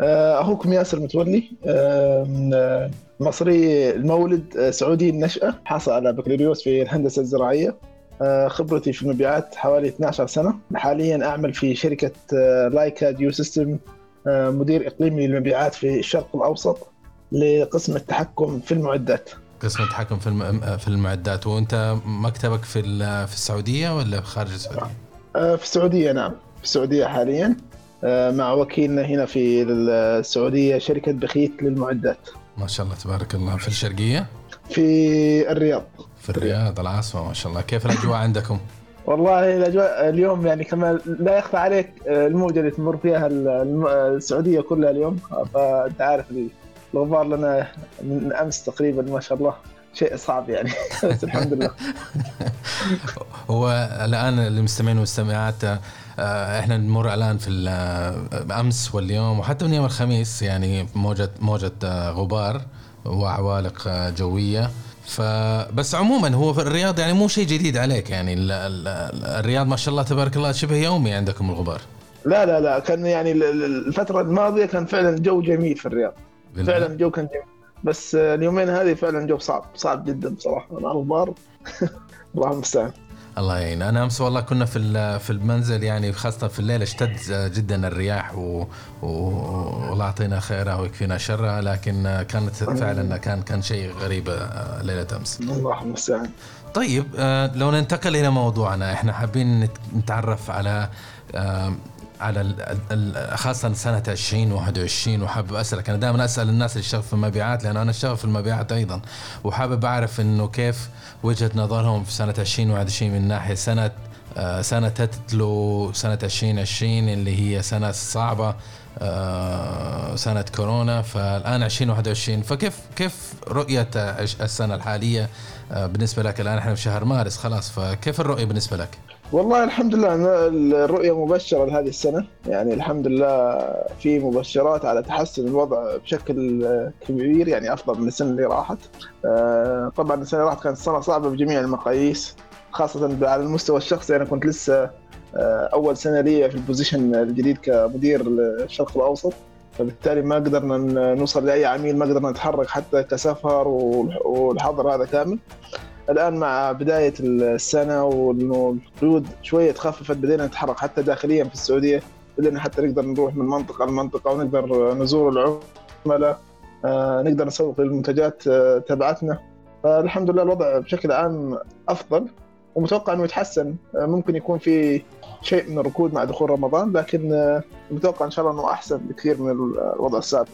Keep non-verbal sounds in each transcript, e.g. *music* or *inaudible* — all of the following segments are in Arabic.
آه، أخوكم ياسر متولي آه، مصري المولد سعودي النشأة حاصل على بكالوريوس في الهندسة الزراعية خبرتي في المبيعات حوالي 12 سنة. حاليا أعمل في شركة لايكا جيو سيستم مدير إقليمي للمبيعات في الشرق الأوسط لقسم التحكم في المعدات. قسم التحكم في في المعدات. وأنت مكتبك في في السعودية ولا خارج السعودية؟ في السعودية نعم. في السعودية حاليا. آه، مع وكيلنا هنا في السعودية شركة بخيت للمعدات. ما شاء الله تبارك الله في الشرقية؟ في الرياض. في الرياض العاصمة ما شاء الله، كيف الأجواء عندكم؟ والله الأجواء اليوم يعني كمان لا يخفى عليك آه، الموجة اللي تمر فيها السعودية كلها اليوم فأنت عارف الغبار لنا من أمس تقريبا ما شاء الله شيء صعب يعني *laughs* بس الحمد لله *laughs* هو الآن المستمعين والمستمعات آه، إحنا نمر الآن في أمس واليوم وحتى من يوم الخميس يعني موجه موجة آه، غبار وعوالق آه، جوية. فبس عموما هو في الرياض يعني مو شيء جديد عليك يعني الرياض ما شاء الله تبارك الله شبه يومي عندكم الغبار. لا لا لا كان يعني الفترة الماضية كان فعلا جو جميل في الرياض. فعلا الجو كان جميل. بس اليومين هذه فعلا جو صعب صعب جدا بصراحة. مع الغبار *laughs* الله المستعان. الله يعين. أنا أمس والله كنا في في المنزل يعني خاصة في الليل اشتد جدا الرياح و... والله يعطينا خيرها ويكفينا شرها لكن كانت فعلا كان كان شيء غريب آه، ليلة أمس. الله المستعان طيب آه، لو ننتقل إلى موضوعنا إحنا حابين نتعرف على على خاصة سنة 2021 وحابب أسألك أنا دائما أسأل الناس اللي يشتغلوا في المبيعات لأنه أنا أشتغل في المبيعات أيضا وحابب أعرف إنه كيف وجهة نظرهم في سنة 2021 من ناحية سنة آه، سنة تتلو سنة 2020 اللي هي سنة صعبة آه، سنة كورونا فالآن 2021 فكيف كيف رؤية السنة الحالية آه، بالنسبة لك الآن إحنا في شهر مارس خلاص فكيف الرؤية بالنسبة لك؟ والله الحمد لله الرؤية مبشرة لهذه السنة. يعني الحمد لله في مبشرات على تحسن الوضع بشكل كبير يعني أفضل من السنة اللي راحت. آه، طبعا السنة اللي راحت كانت سنة صعبة بجميع المقاييس خاصة على المستوى الشخصي. أنا كنت لسه آه، أول سنة لي في البوزيشن الجديد كمدير الشرق الأوسط. فبالتالي ما قدرنا نوصل لأي عميل ما قدرنا نتحرك حتى كسفر والحظر هذا كامل. الآن مع بداية السنة وإنه القيود شوية تخففت بدينا نتحرك حتى داخليا في السعودية بدينا حتى نقدر نروح من منطقة لمنطقة ونقدر نزور العملاء آه، نقدر نسوق للمنتجات آه، تبعتنا. فالحمد لله الوضع بشكل عام أفضل. ومتوقع إنه يتحسن. آه، ممكن يكون في شيء من الركود مع دخول رمضان لكن متوقع إن شاء الله إنه أحسن بكثير من الوضع السابق.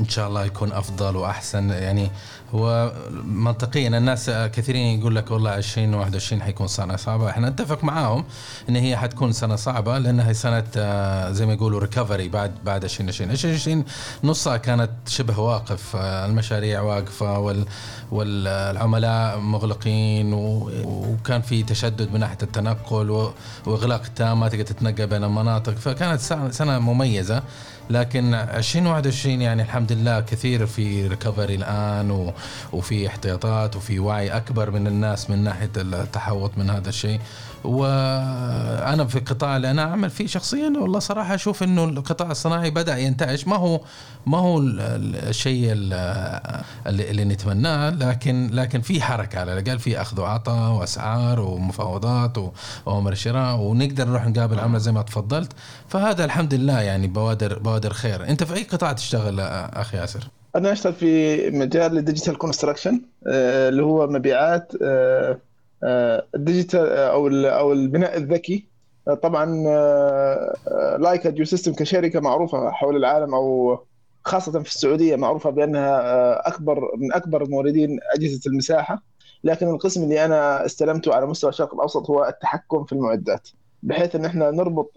إن شاء الله يكون أفضل وأحسن. يعني هو منطقيا الناس كثيرين يقول لك والله 2021 حيكون سنة صعبة. إحنا نتفق معاهم إن هي حتكون سنة صعبة لأنها سنة آه، زي ما يقولوا ريكفري بعد بعد 2020 2020 نصها كانت شبه واقف آه، المشاريع واقفة وال والعملاء مغلقين وكان في تشدد من ناحية التنقل وإغلاق تام ما تقدر تتنقل بين المناطق. فكانت سنة مميزة. لكن 2021 يعني الحمد لله كثير في ريكفري الآن وفي احتياطات وفي وعي أكبر من الناس من ناحية التحوط من هذا الشيء. وأنا في القطاع اللي أنا أعمل فيه شخصيا والله صراحة أشوف إنه القطاع الصناعي بدأ ينتعش. ما هو ما هو الشيء اللي, اللي نتمناه لكن لكن في حركة على الأقل في أخذ وعطاء وأسعار ومفاوضات واوامر شراء ونقدر نروح نقابل عملاء زي ما تفضلت. فهذا الحمد لله يعني بوادر بوادر خير. أنت في أي قطاع تشتغل أخي ياسر؟ أنا أشتغل في مجال ال digital construction آه، اللي هو مبيعات آه، ال digital أو أو البناء الذكي. طبعا لايكا جيو سيستم كشركة معروفة حول العالم أو خاصة في السعودية معروفة بأنها أكبر من أكبر موردين أجهزة المساحة. لكن القسم اللي أنا استلمته على مستوى الشرق الأوسط هو التحكم في المعدات. بحيث إن إحنا نربط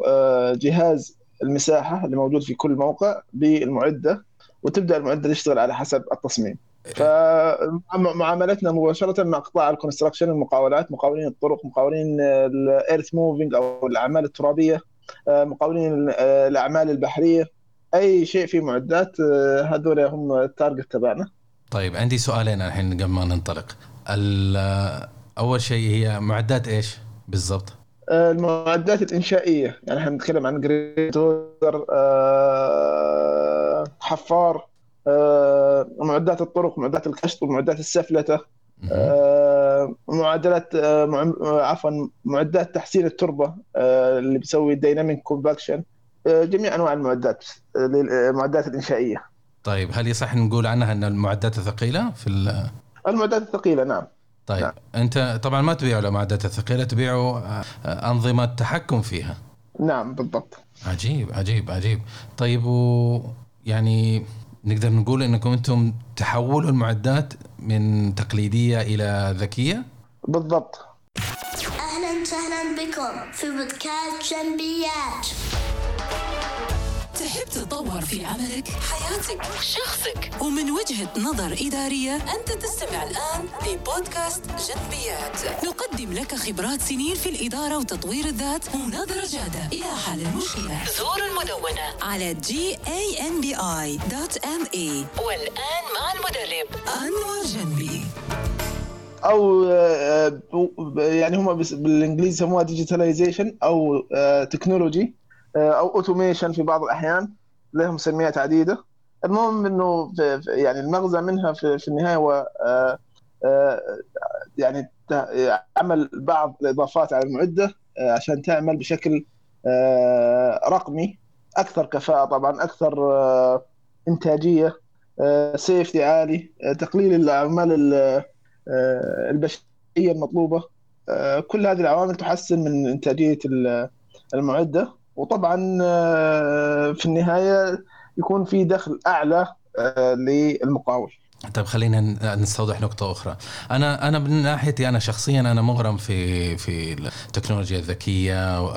جهاز المساحة اللي موجود في كل موقع بالمعدة وتبدأ المعدة تشتغل على حسب التصميم. فمعاملتنا مباشرة مع قطاع ال construction المقاولات مقاولين الطرق مقاولين ال earth moving أو الأعمال الترابية مقاولين الأعمال البحرية. أي شيء في معدات هذول هم ال target تبعنا. طيب عندي سؤالين الحين قبل ما ننطلق. أول شيء هي معدات إيش بالضبط؟ المعدات الإنشائية. يعني إحنا بنتكلم عن grader آه حفار معدات الطرق معدات الكشط ومعدات السفلتة معدلات عفوا معدات تحسين التربة اللي بيسوي dynamic compaction جميع أنواع المعدات المعدات الإنشائية. طيب هل يصح نقول عنها أن المعدات الثقيله في المعدات الثقيلة نعم. طيب نعم. أنت طبعا ما تبيعوا المعدات الثقيله تبيعوا آه، أنظمة تحكم فيها. نعم بالضبط. عجيب عجيب عجيب. طيب و يعني نقدر نقول إنكم أنتم تحولوا المعدات من تقليدية إلى ذكية؟ بالضبط. أهلا وسهلا بكم في بودكاست جنبيات. تحب تتطور في عملك، حياتك، شخصك. ومن وجهة نظر إدارية أنت تستمع الآن لبودكاست جنبيات. نقدم لك خبرات سنين في الإدارة وتطوير الذات ونظرة جادة. إلى حل المشكلة. زور المدونة. على gambi.me والآن مع المدرب. أنور جنبي. أو آه، يعني هم بالإنجليزي يسموها digitalization أو technology آه، أو automation في بعض الأحيان لها مسميات عديده المهم إنه يعني المغزى منها في, في النهاية هو آه، آه، يعني عمل بعض الإضافات على المعدة عشان تعمل بشكل رقمي. أكثر كفاءة طبعا أكثر إنتاجية سيفتي عالي تقليل الأعمال البشرية المطلوبة. كل هذه العوامل تحسن من إنتاجية المعدة. وطبعا آه، في النهاية يكون في دخل أعلى آه، للمقاول. طيب خلينا نستوضح نقطة أخرى. أنا أنا من ناحيتي أنا شخصيا أنا مغرم في في التكنولوجيا الذكية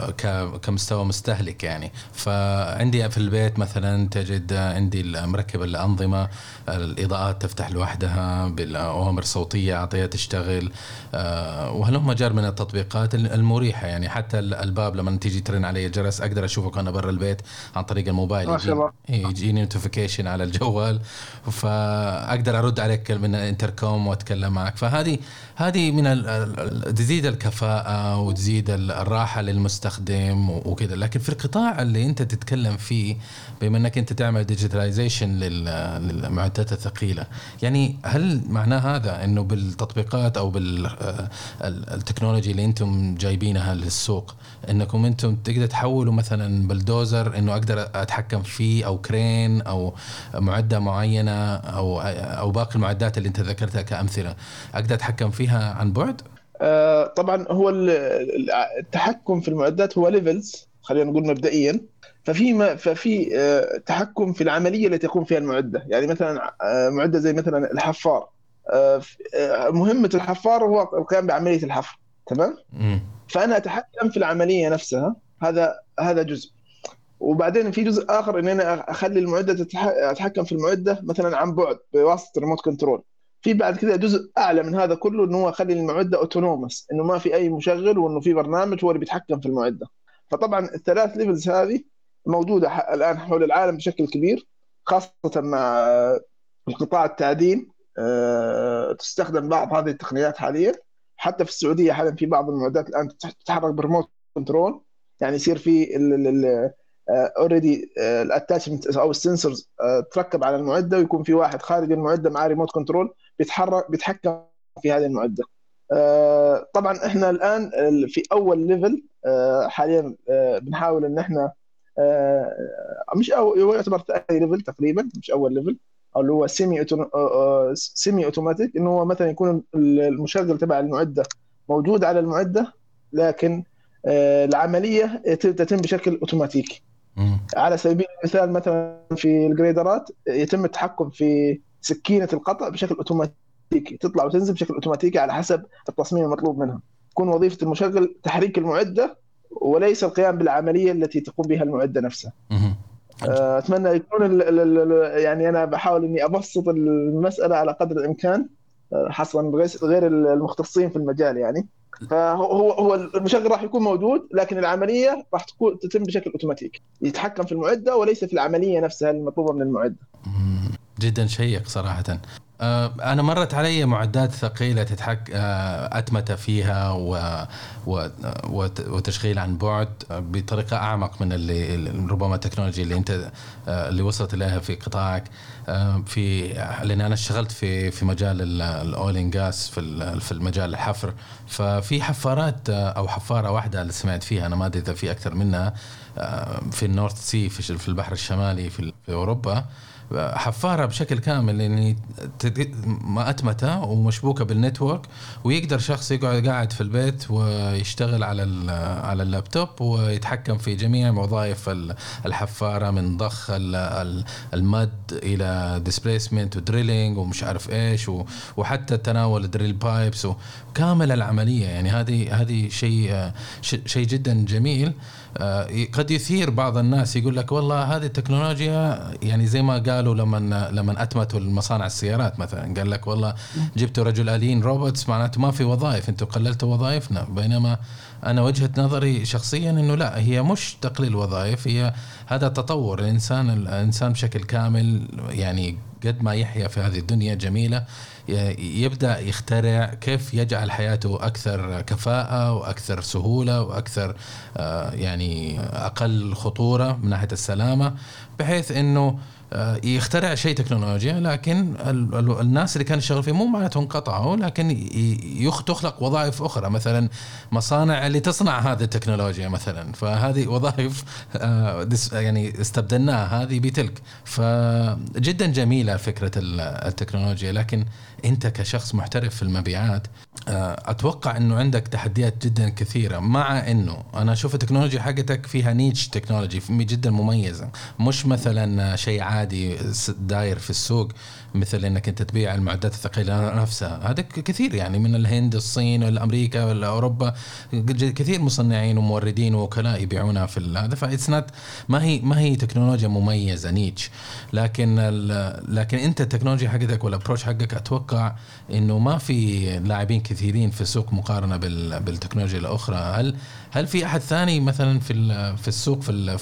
كمستوى مستهلك يعني، فعندي في البيت مثلا تجد عندي مركب الأنظمة الإضاءات تفتح لوحدها بالأوامر صوتية أعطيها تشتغل آه، وهلم جرا من التطبيقات المريحة يعني. حتى الباب لما تيجي ترن علي الجرس أقدر أشوفك أنا برا البيت عن طريق الموبايل. ما شاء الله. يجيني notification على الجوال. فأقدر أقدر أرد عليك من الانتركوم وأتكلم معك. فهذه هذه من تزيد الكفاءة وتزيد الراحة للمستخدم وكذا. لكن في القطاع اللي أنت تتكلم فيه بما أنك أنت تعمل digitalization للمعدات الثقيلة يعني هل معناه هذا إنه بالتطبيقات أو بال technology اللي أنتم جايبينها للسوق إنكم أنتم تقدر تحولوا مثلا بلدوزر إنه أقدر أتحكم فيه أو crane أو معدة معينة أو أو باقي المعدات اللي أنت ذكرتها كأمثلة أقدر أتحكم فيها عن بعد؟ آه طبعا هو التحكم في المعدات هو levels خلينا نقول مبدئيا. ففي ما ففي آه تحكم في العملية التي تقوم فيها المعدة. يعني مثلا آه معدة زي مثلا الحفار. آه, آه، مهمة الحفار هو القيام بعملية الحفر تمام؟ فأنا أتحكم في العملية نفسها. هذا هذا جزء. وبعدين في جزء آخر إن أنا أخلي المعدة أتحكم في المعدة مثلا عن بعد بواسطة remote control في بعد كذا جزء أعلى من هذا كله إنه هو يخلي المعدة autonomous إنه ما في أي مشغل وإنه في برنامج هو اللي بيتحكم في المعدة. فطبعا الثلاث levels هذه موجودة الآن حول العالم بشكل كبير خاصة مع القطاع التعدين. آه، تستخدم بعض هذه التقنيات حاليا. حتى في السعودية حاليا في بعض المعدات الآن تتحرك ب remote control يعني يصير في already ال attachment أو ال sensors تركب على المعدة ويكون في واحد خارج المعدة معاه remote control بيتحرك بيتحكم في هذه المعدة. آه، طبعا إحنا الآن في أول level آه، حاليا آه، بنحاول إن إحنا مش هو يعتبر ثاني level تقريبا مش أول level أو اللي هو semi semi automatic إنه هو مثلا يكون المشغل تبع المعدة موجود على المعدة لكن العملية تتم بشكل اوتوماتيكي على سبيل المثال مثلا في الجريدرات يتم التحكم في سكينة القطع بشكل أوتوماتيكي تطلع وتنزل بشكل أوتوماتيكي على حسب التصميم المطلوب منها. تكون وظيفة المشغل تحريك المعدة وليس القيام بالعملية التي تقوم بها المعدة نفسها. آه، أتمنى يكون ال ال ال يعني أنا بحاول إني أبسط المسألة على قدر الإمكان آه، حصرا غير المختصين في المجال يعني. فهو هو المشغل راح يكون موجود لكن العملية راح تكون تتم بشكل اوتوماتيكي يتحكم في المعدة وليس في العملية نفسها المطلوبة من المعدة. جدا شيق صراحة. آه، أنا مرت علي معدات ثقيلة تتحك آه، أتمتة فيها و... و... وت- وتشغيل عن بعد بطريقة أعمق من اللي ربما التكنولوجيا اللي أنت آه، اللي وصلت إليها في قطاعك. في لأن أنا اشتغلت في في مجال الأويل اند جاس في في المجال الحفر. ففي حفارات أو حفارة واحدة اللي سمعت فيها أنا ما أدري إذا في أكثر منها في ال North Sea في البحر الشمالي في أوروبا. حفارة بشكل كامل يعني أتمته ومشبوكة بال network ويقدر شخص يقعد قاعد في البيت ويشتغل على على اللابتوب ويتحكم في جميع وظائف ال- الحفارة من ضخ ال- ال- ال mud إلى displacement و drilling ومش عارف إيش وحتى تناول drill pipes وكامل العملية. يعني هذه هذه شيء شيء جدا جميل. آه، قد يثير بعض الناس يقول لك والله هذه التكنولوجيا يعني زي ما قالوا لما لما أتمتوا المصانع السيارات مثلا. قال لك والله جبتوا رجل آليين روبوتس معناته ما في وظائف أنتم قللتوا وظائفنا. بينما أنا وجهة نظري شخصيا إنه لا هي مش تقليل وظائف هي هذا تطور. الإنسان الإنسان بشكل كامل يعني قد ما يحيا في هذه الدنيا جميلة يبدأ يخترع كيف يجعل حياته أكثر كفاءة وأكثر سهولة وأكثر آه، يعني أقل خطورة من ناحية السلامة بحيث إنه يخترع شيء تكنولوجيا لكن ال- ال- الناس اللي كانوا يشتغلوا فيه مو معناته انقطعوا لكن تخلق وظائف أخرى مثلا مصانع اللي تصنع هذه التكنولوجيا مثلا. فهذه وظائف آه، يعني استبدلناها هذه بتلك. فجدا جميلة فكرة ال- التكنولوجيا لكن انت كشخص محترف في المبيعات آه، أتوقع انه عندك تحديات جدا كثيرة مع انه أنا أشوف التكنولوجيا حقتك فيها niche technology جدا مميزة مش مثلا شيء عادي داير في السوق. مثل إنك أنت تبيع المعدات الثقيلة نفسها. هذا كثير يعني من الهند الصين والامريكا واوروبا كثير مصنعين وموردين ووكلاء يبيعونها في هذا. ف it's not ما هي ما هي تكنولوجيا مميزة niche. لكن لكن أنت التكنولوجيا حقتك والابروش حقك أتوقع إنه ما في لاعبين كثيرين في السوق مقارنة بال- بالتكنولوجيا الأخرى. هل هل في أحد ثاني مثلا في في السوق في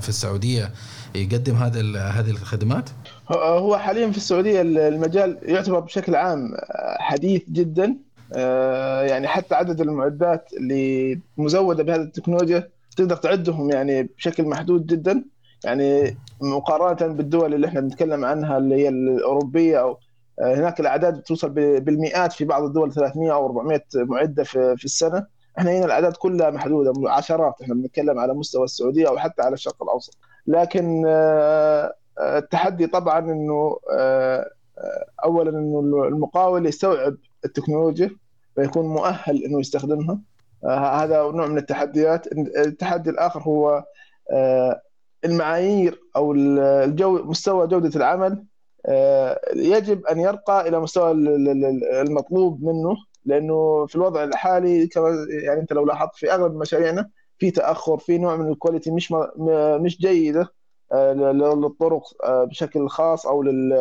في السعودية يقدم هذا هذه الخدمات؟ هو حاليا في السعودية المجال يعتبر بشكل عام حديث جدا. آه، يعني حتى عدد المعدات اللي مزودة بهذه التكنولوجيا تقدر تعدهم يعني بشكل محدود جدا. يعني مقارنة بالدول اللي إحنا بنتكلم عنها اللي هي الأوروبية أو آه، هناك الأعداد بتوصل بالمئات في بعض الدول 300 أو 400 معدة في السنة. إحنا هنا الأعداد كلها محدودة عشرات إحنا بنتكلم على مستوى السعودية أو حتى على الشرق الأوسط. لكن آه، آه، التحدي طبعا إنه آه، اولا إنه المقاول يستوعب التكنولوجيا ويكون مؤهل إنه يستخدمها. هذا نوع من التحديات. التحدي الآخر هو المعايير أو الجو مستوى جودة العمل. يجب أن يرقى إلى مستوى ال- ال- ال- المطلوب منه لأنه في الوضع الحالي كما يعني أنت لو لاحظت في أغلب مشاريعنا في تأخر في نوع من الكواليتي مش مش جيدة آه، للطرق آه، بشكل خاص أو لل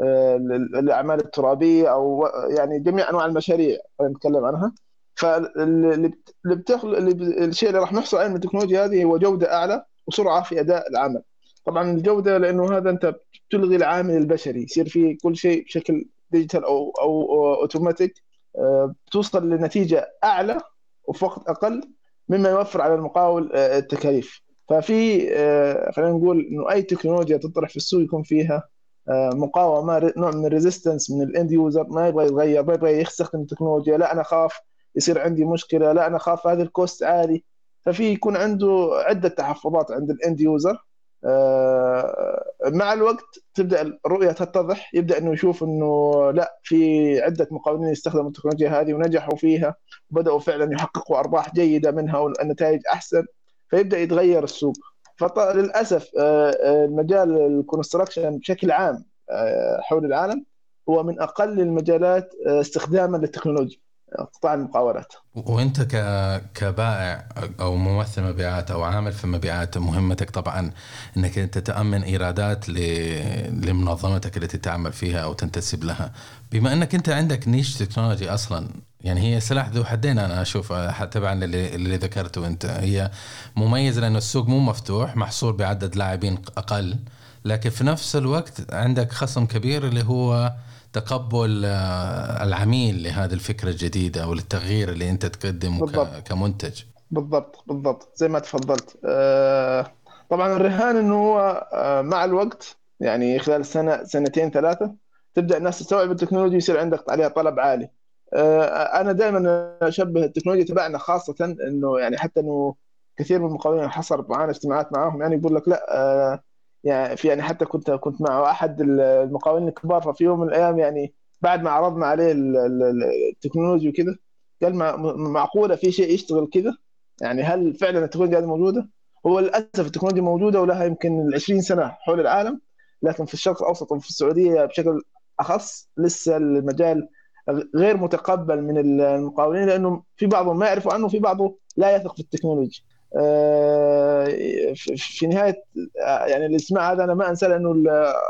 آه، الترابية أو يعني جميع أنواع المشاريع خلينا نتكلم عنها فاللي بت- اللي بتخل... اللي. الشيء اللي راح نحصل عليه من التكنولوجيا هذه هو جودة أعلى وسرعة في أداء العمل طبعا الجودة لأنه هذا أنت بتلغي العامل البشري يصير في كل شيء بشكل digital أو أو اوتوماتيك بتوصل لنتيجة أعلى وفي وقت أقل مما يوفر على المقاول آه، التكاليف. ففي آه، خلينا نقول إنه أي تكنولوجيا تطرح في السوق يكون فيها آه، مقاومة نوع من ال resistance من ال end user ما يبغى يتغير ما يبغى يستخدم التكنولوجيا لا أنا أخاف يصير عندي مشكلة لا أنا أخاف هذا ال cost عالي. ففي يكون عنده عدة تحفظات عند ال end user مع الوقت تبدأ الرؤية تتضح يبدأ إنه يشوف إنه لا في عدة مقاولين يستخدموا التكنولوجيا هذه ونجحوا فيها وبدأوا فعلا يحققوا أرباح جيدة منها والنتائج أحسن فيبدأ يتغير السوق. فللأسف مجال ال construction بشكل عام آه، حول العالم هو من أقل المجالات آه، استخداما للتكنولوجيا. قطاع المقاولات وانت ك كبائع أو ممثل مبيعات أو عامل في مبيعات مهمتك طبعا انك انت تأمن ايرادات ل... لمنظمتك التي تعمل فيها أو تنتسب لها. بما انك انت عندك نيش تكنولوجي أصلا يعني هي سلاح ذو حدين أنا اشوفها تبعا اللي, اللي ذكرته انت. هي مميزة لأنه السوق مو مفتوح محصور بعدد لاعبين أقل لكن في نفس الوقت عندك خصم كبير اللي هو تقبل آه، العميل لهذه الفكرة الجديدة أو للتغيير اللي أنت تقدمه بالضبط. كمنتج. بالضبط بالضبط. زي ما تفضلت. آه، طبعا الرهان إنه هو آه، مع الوقت يعني خلال سنة سنتين ثلاثة تبدأ الناس تستوعب التكنولوجيا يصير عندك عليها طلب عالي. أنا دائما أشبه التكنولوجيا تبعنا خاصة إنه يعني حتى إنه كثير من المقاولين حصل معانا اجتماعات معاهم يعني يقول لك لا يعني في يعني حتى كنت كنت مع أحد المقاولين الكبار ففي يوم من الأيام يعني بعد ما عرضنا عليه ال- ال- التكنولوجيا وكذا قال مع- معقولة في شيء يشتغل كذا يعني هل فعلا التكنولوجيا هذه موجودة؟ هو للأسف التكنولوجيا موجودة ولها يمكن 20 سنة حول العالم لكن في الشرق الأوسط وفي السعودية بشكل أخص لسه المجال غير متقبل من المقاولين لأنه في بعضهم ما يعرفوا عنه وفي بعضه لا يثق في التكنولوجيا. آه، في- نهاية آه، يعني الاجتماع هذا أنا ما انسى لأنه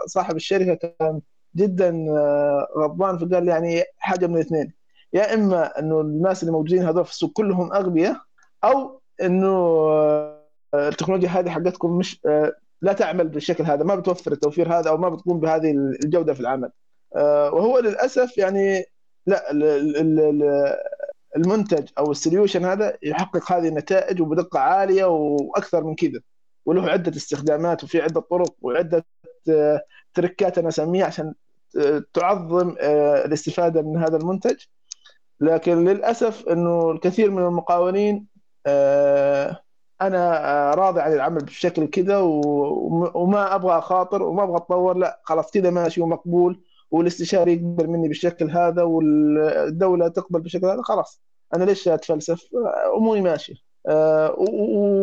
صاحب الشركة كان جدا آه، غضبان فقال يعني حاجة من الاثنين. يا إما إنه الناس اللي موجودين هذول في السوق كلهم أغبياء أو إنه التكنولوجيا هذه حقتكم مش لا تعمل بالشكل هذا ما بتوفر التوفير هذا أو ما بتقوم بهذه الجودة في العمل. وهو للأسف يعني لا المنتج أو السوليوشن هذا يحقق هذه النتائج وبدقة عالية وأكثر من كذا. وله عدة استخدامات وفي عدة طرق وعدة آه، تركات أنا أسميها عشان آه، تعظم آه، الاستفادة من هذا المنتج. لكن للأسف إنه الكثير من المقاولين أنا راضي عن العمل بالشكل كذا وما أبغى أخاطر وما أبغى أتطور. لا خلاص كذا ماشي ومقبول. والاستشاري يقبل مني بالشكل هذا والدولة تقبل بالشكل هذا خلاص. أنا ليش أتفلسف؟ أموري ماشية. آه،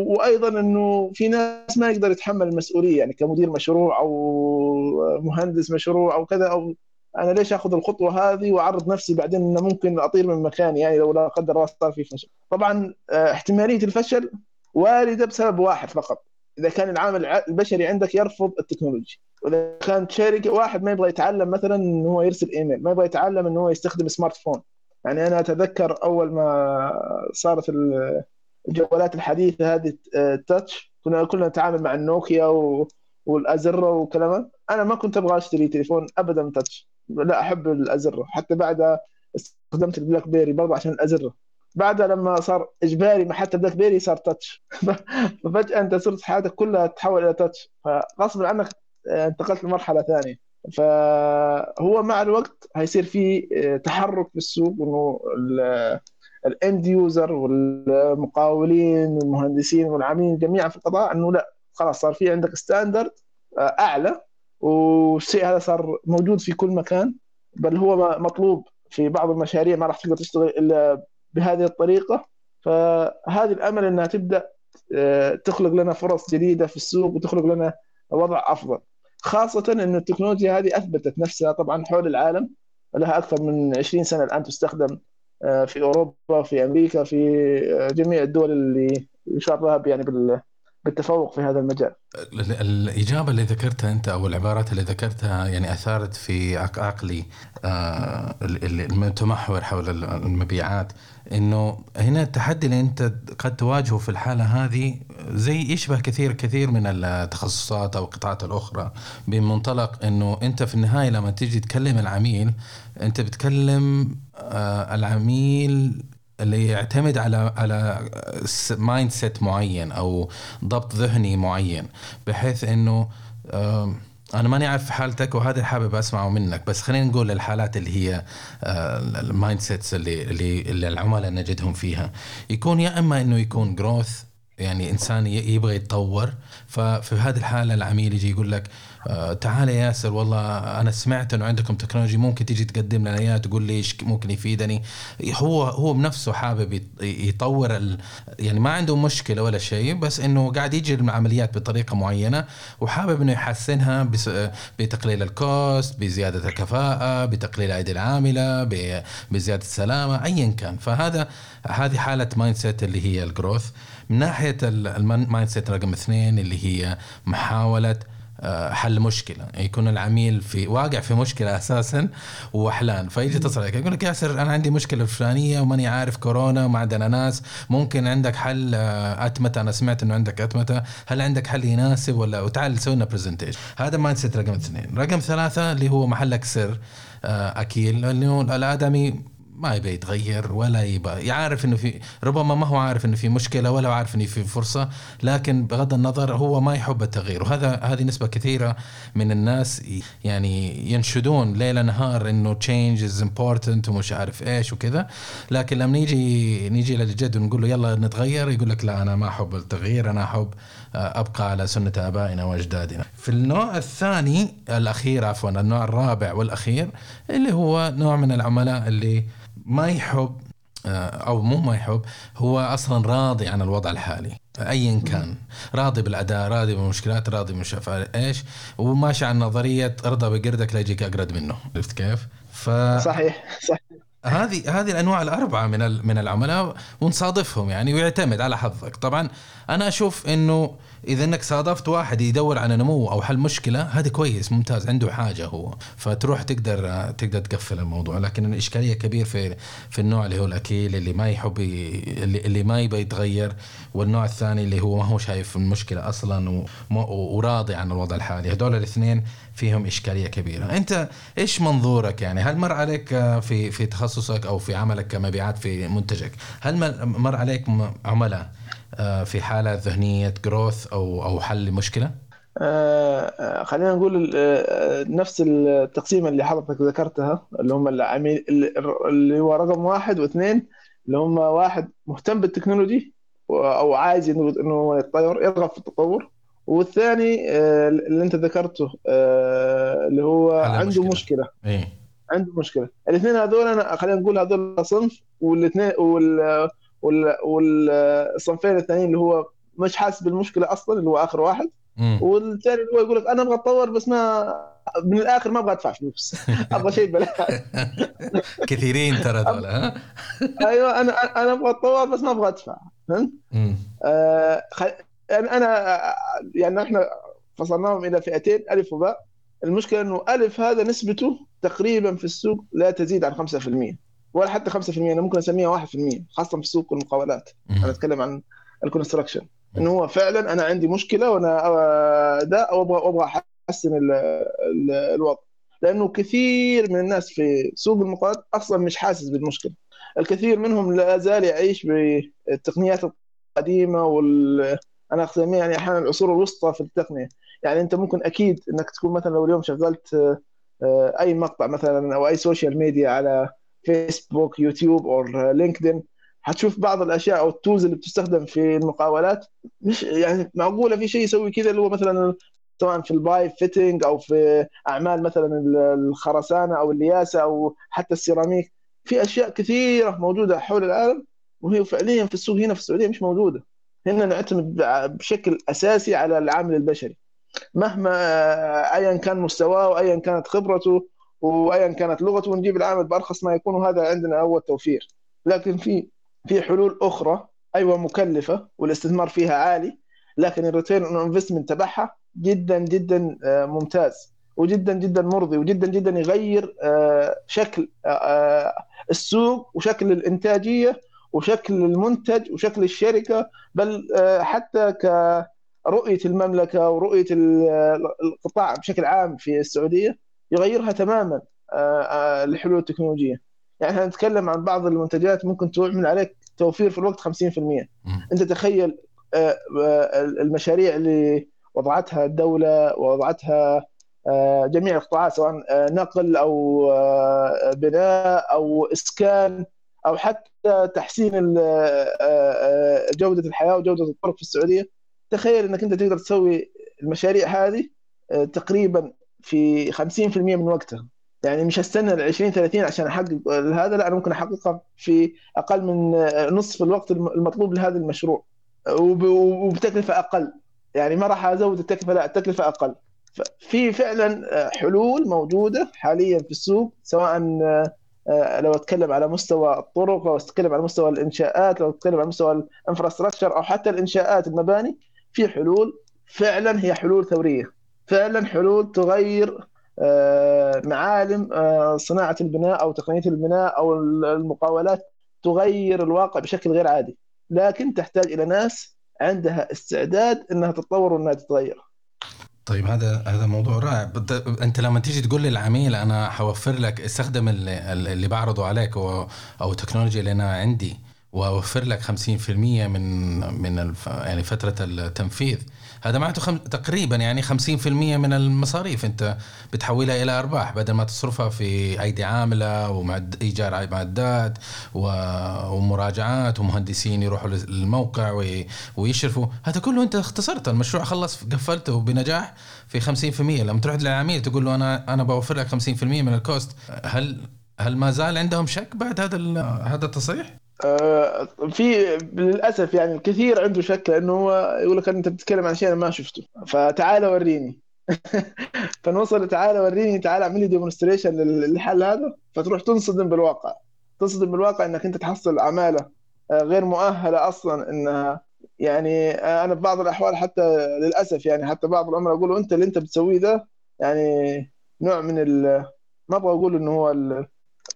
وأيضا إنه في ناس ما يقدر يتحمل المسؤولية يعني كمدير مشروع أو مهندس مشروع أو كذا أو أنا ليش آخذ الخطوة هذه وأعرض نفسي بعدين إنه ممكن أطير من مكاني؟ يعني لو لا قدر الله صار في فشل. طبعا آه، احتمالية الفشل واردة بسبب واحد فقط. إذا كان العامل الع- البشري عندك يرفض التكنولوجيا وإذا كانت شركة واحد ما يبغى يتعلم مثلا انه هو يرسل إيميل ما يبغى يتعلم انه هو يستخدم smartphone يعني أنا أتذكر أول ما صارت ال- الجوالات الحديثة هذه آه، ال touch كنا كلنا نتعامل مع النوكيا و... والأزرة وكلام أنا ما كنت أبغى أشتري تليفون ابدا touch لا أحب الأزرة. حتى بعد استخدمت البلاك بيري برضه عشان الأزرة. بعدها لما صار إجباري ما حتى بلاك بيري صار touch *laughs* ففجأة أنت صرت حياتك كلها تتحول إلى touch فغصب عنك آه، انتقلت لمرحلة ثانية. فهو مع الوقت هيصير في آه، تحرك في السوق إنه ال end user والمقاولين والمهندسين والعاملين جميعا في القطاع إنه لا خلاص صار في عندك standard أعلى والشيء هذا صار موجود في كل مكان بل هو مطلوب في بعض المشاريع ما راح تقدر تشتغل إلا بهذه الطريقة فهذه الأمل إنها تبدأ آه، تخلق لنا فرص جديدة في السوق وتخلق لنا وضع أفضل. خاصة إن التكنولوجيا هذه أثبتت نفسها طبعا حول العالم لها أكثر من 20 سنة الآن تستخدم آه، في أوروبا في أمريكا في آه، جميع الدول اللي يشار لها يعني بالتفوق في هذا المجال. ال- الإجابة اللي ذكرتها أنت أو العبارات اللي ذكرتها يعني أثارت في عق- عقلي آه، ال- ال- المتمحور حول ال- المبيعات. إنه هنا التحدي اللي أنت قد تواجهه في الحالة هذه زي يشبه كثير كثير من التخصصات أو القطاعات الأخرى بمنطلق إنه أنت في النهاية لما تيجي تكلم العميل أنت بتكلم آه، العميل اللي يعتمد على على mindset معين أو ضبط ذهني معين بحيث إنه أنا ماني عارف حالتك وهذا حابب أسمعه منك بس خلينا نقول الحالات اللي هي ال mindsets اللي اللي اللي العملاء نجدهم فيها. يكون يا إما إنه يكون growth يعني إنسان يبغى يتطور. ففي هذه الحالة العميل يجي يقول لك آه، تعال يا ياسر والله أنا سمعت إنه عندكم technology ممكن تيجي تقدم لنا إياها تقول لي إيش ممكن يفيدني. هو هو بنفسه حابب يطور ال يعني ما عنده مشكلة ولا شيء بس إنه قاعد يجي العمليات بطريقة معينة وحابب إنه يحسنها بتقليل ال cost بزيادة الكفاءة بتقليل الأيدي العاملة بزيادة السلامة ايا كان. فهذا هذه حالة mindset اللي هي ال growth من ناحية ال mindset رقم اثنين اللي هي محاولة آه، حل مشكلة. يكون العميل في واقع في مشكلة أساسا ووحلان فيجي يتصل عليك يقول لك ياسر أنا عندي مشكلة الفلانية وماني عارف كورونا وما عندنا ناس. ممكن عندك حل آه، أتمتة. أنا سمعت إنه عندك أتمتة. هل عندك حل يناسب ولا؟ وتعال سوي لنا presentation هذا mindset رقم اثنين. رقم ثلاثة اللي هو محلك سر آه، أكيل. لأنه الآدمي ما يبي يتغير ولا يبغى يعرف إنه في ربما ما هو عارف إنه في مشكلة ولا عارف إنه في فرصة لكن بغض النظر هو ما يحب التغيير وهذا هذه نسبة كثيرة من الناس يعني ينشدون ليل نهار إنه change is important ومش عارف إيش وكذا لكن لما نيجي نيجي للجد ونقول له يلا نتغير يقول لك لا أنا ما أحب التغيير أنا أحب آه، أبقى على سنة آبائنا وأجدادنا. في النوع الثاني الأخير عفوا النوع الرابع والأخير اللي هو نوع من العملاء اللي ما يحب آه، أو مو ما يحب هو أصلا راضي عن الوضع الحالي ايا كان. راضي بالأداء راضي بالمشكلات راضي مش إيش؟ وماشي على نظرية ارضى بقردك لا يجيك أقرد منه. عرفت كيف؟ ف صحيح صح هذه هذه الأنواع الأربعة من من العملاء ونصادفهم يعني ويعتمد على حظك. طبعا أنا أشوف إنه إذا إنك صادفت واحد يدور على نمو أو حل مشكلة هذا كويس ممتاز عنده حاجة هو. فتروح تقدر تقدر تقفل الموضوع. لكن الإشكالية كبير في في النوع اللي هو الأكيل اللي ما يحب اللي, اللي ما يبغى يتغير. والنوع الثاني اللي هو ما هو شايف المشكلة أصلا وراضي عن الوضع الحالي. هذول الاثنين فيهم إشكالية كبيرة. أنت إيش منظورك يعني؟ هل مر عليك في في تخصصك أو في عملك كمبيعات في منتجك؟ هل مر عليك عملاء؟ آه، في حالة ذهنية جروث أو أو حل لمشكلة؟ آه, آه، خلينا نقول آه نفس التقسيمه اللي حضرتك ذكرتها اللي هم العميل اللي هو رقم واحد واثنين اللي هم واحد مهتم بالتكنولوجي أو عايز انه إنه يتطور يرغب في التطور والثاني آه اللي أنت ذكرته آه اللي هو عنده مشكله, مشكلة. إيه؟ عنده مشكلة الاثنين هذول انا خلينا نقول هذول صنف والاثنين وال والصنفين الثانيين اللي هو مش حاسس بالمشكلة أصلا اللي هو آخر واحد. والثاني اللي هو يقول لك أنا أبغى أتطور بس ما من الآخر ما أبغى أدفع فلوس. *laughs* أبغى شيء بلاش *laughs* كثيرين ترى هذول ها؟ *laughs* أيوه أنا أنا أبغى أتطور بس ما أبغى أدفع. فهمت؟ آه يعني أنا يعني إحنا فصلناهم إلى فئتين ألف وباء. المشكلة إنه ألف هذا نسبته تقريبا في السوق لا تزيد عن 5% ولا حتى 5% أنا ممكن أسميها 1% خاصة في سوق المقاولات. أنا أتكلم عن الكونستراكشن إنه هو فعلا أنا عندي مشكلة وأنا ده أبغى أبغى أحسن الوضع. لأنه كثير من الناس في سوق المقاولات أصلا مش حاسس بالمشكلة. الكثير منهم لا زال يعيش بالتقنيات القديمة وال أنا أسميها يعني أحيانا العصور الوسطى في التقنية. يعني أنت ممكن أكيد إنك تكون مثلا لو اليوم شغلت آه، أي مقطع مثلا أو أي social media على فيسبوك يوتيوب أو LinkedIn حتشوف بعض الأشياء أو ال tools اللي بتستخدم في المقاولات. مش يعني معقولة في شيء يسوي كذا اللي هو مثلا سواء في ال pipe fitting أو في أعمال مثلا الخرسانة أو اللياسة أو حتى السيراميك. في أشياء كثيرة موجودة حول العالم وهي فعليا في السوق هنا في السعودية مش موجودة. هنا نعتمد بشكل أساسي على العامل البشري. مهما ايا كان مستواه وايا كانت خبرته وايا كانت لغته ونجيب العامل بأرخص ما يكون وهذا عندنا اول توفير لكن في في حلول أخرى أيوه مكلفة والاستثمار فيها عالي لكن ال return on investment تبعها جدا جدا آه، ممتاز وجدا جدا مرضي وجدا جدا يغير آه، شكل آه، السوق وشكل الإنتاجية وشكل المنتج وشكل الشركة. بل حتى كرؤية المملكة ورؤية القطاع بشكل عام في السعودية يغيرها تماما الحلول آه، آه، التكنولوجية. يعني إحنا نتكلم عن بعض المنتجات ممكن تعمل عليك توفير في الوقت 50% أنت تخيل آه، المشاريع اللي وضعتها الدولة ووضعتها جميع القطاعات سواء نقل أو بناء أو إسكان أو حتى تحسين جودة الحياة وجودة الطرق في السعودية. تخيل إنك أنت تقدر تسوي المشاريع هذه تقريبا في 50% من وقتها. يعني مش هستنى ال 20 30 عشان أحقق هذا لا أنا ممكن أحققها في أقل من نصف الوقت المطلوب لهذا المشروع. وبتكلفة أقل. يعني ما راح أزود التكلفة لا التكلفة أقل. في فعلا حلول موجودة حاليا في السوق سواء لو أتكلم على مستوى الطرق لو أتكلم على مستوى الإنشاءات لو أتكلم على مستوى الانفراستراكشر أو حتى الإنشاءات المباني في حلول. فعلا هي حلول ثورية. فعلا حلول تغير آه، معالم آه، صناعة البناء أو تقنية البناء أو المقاولات تغير الواقع بشكل غير عادي. لكن تحتاج إلى ناس عندها استعداد إنها تتطور وإنها تتغير. طيب هذا هذا موضوع رائع. أنت لما تيجي تقول للعميل أنا حوفر لك استخدم اللي, اللي بعرضه عليك أو التكنولوجيا اللي أنا عندي وأوفر لك 50% من من يعني فترة التنفيذ. هذا معناته خم تقريبا يعني 50% من المصاريف أنت بتحولها إلى أرباح بدل ما تصرفها في أيدي عاملة ومعد إيجار معدات و- ومراجعات ومهندسين يروحوا للموقع وي- ويشرفوا. هذا كله أنت اختصرت المشروع خلص قفلته بنجاح في 50% لما تروح للعميل تقول له أنا أنا بوفر لك 50% من ال cost. هل هل ما زال عندهم شك بعد هذا هذا التصريح؟ آه، في للأسف يعني الكثير عنده شك لأنه هو يقول لك أنت بتتكلم عن شيء أنا ما شفته. فتعال وريني. *laughs* فنوصل تعال وريني تعال اعمل لي demonstration للحل هذا. فتروح تنصدم بالواقع. تصدم بالواقع إنك أنت تحصل عماله آه، غير مؤهلة أصلا إنها يعني آه، أنا في بعض الأحوال حتى للأسف يعني حتى بعض العملاء يقولوا أنت اللي أنت بتسويه ده يعني نوع من ال ما أبغى أقول إنه هو ال-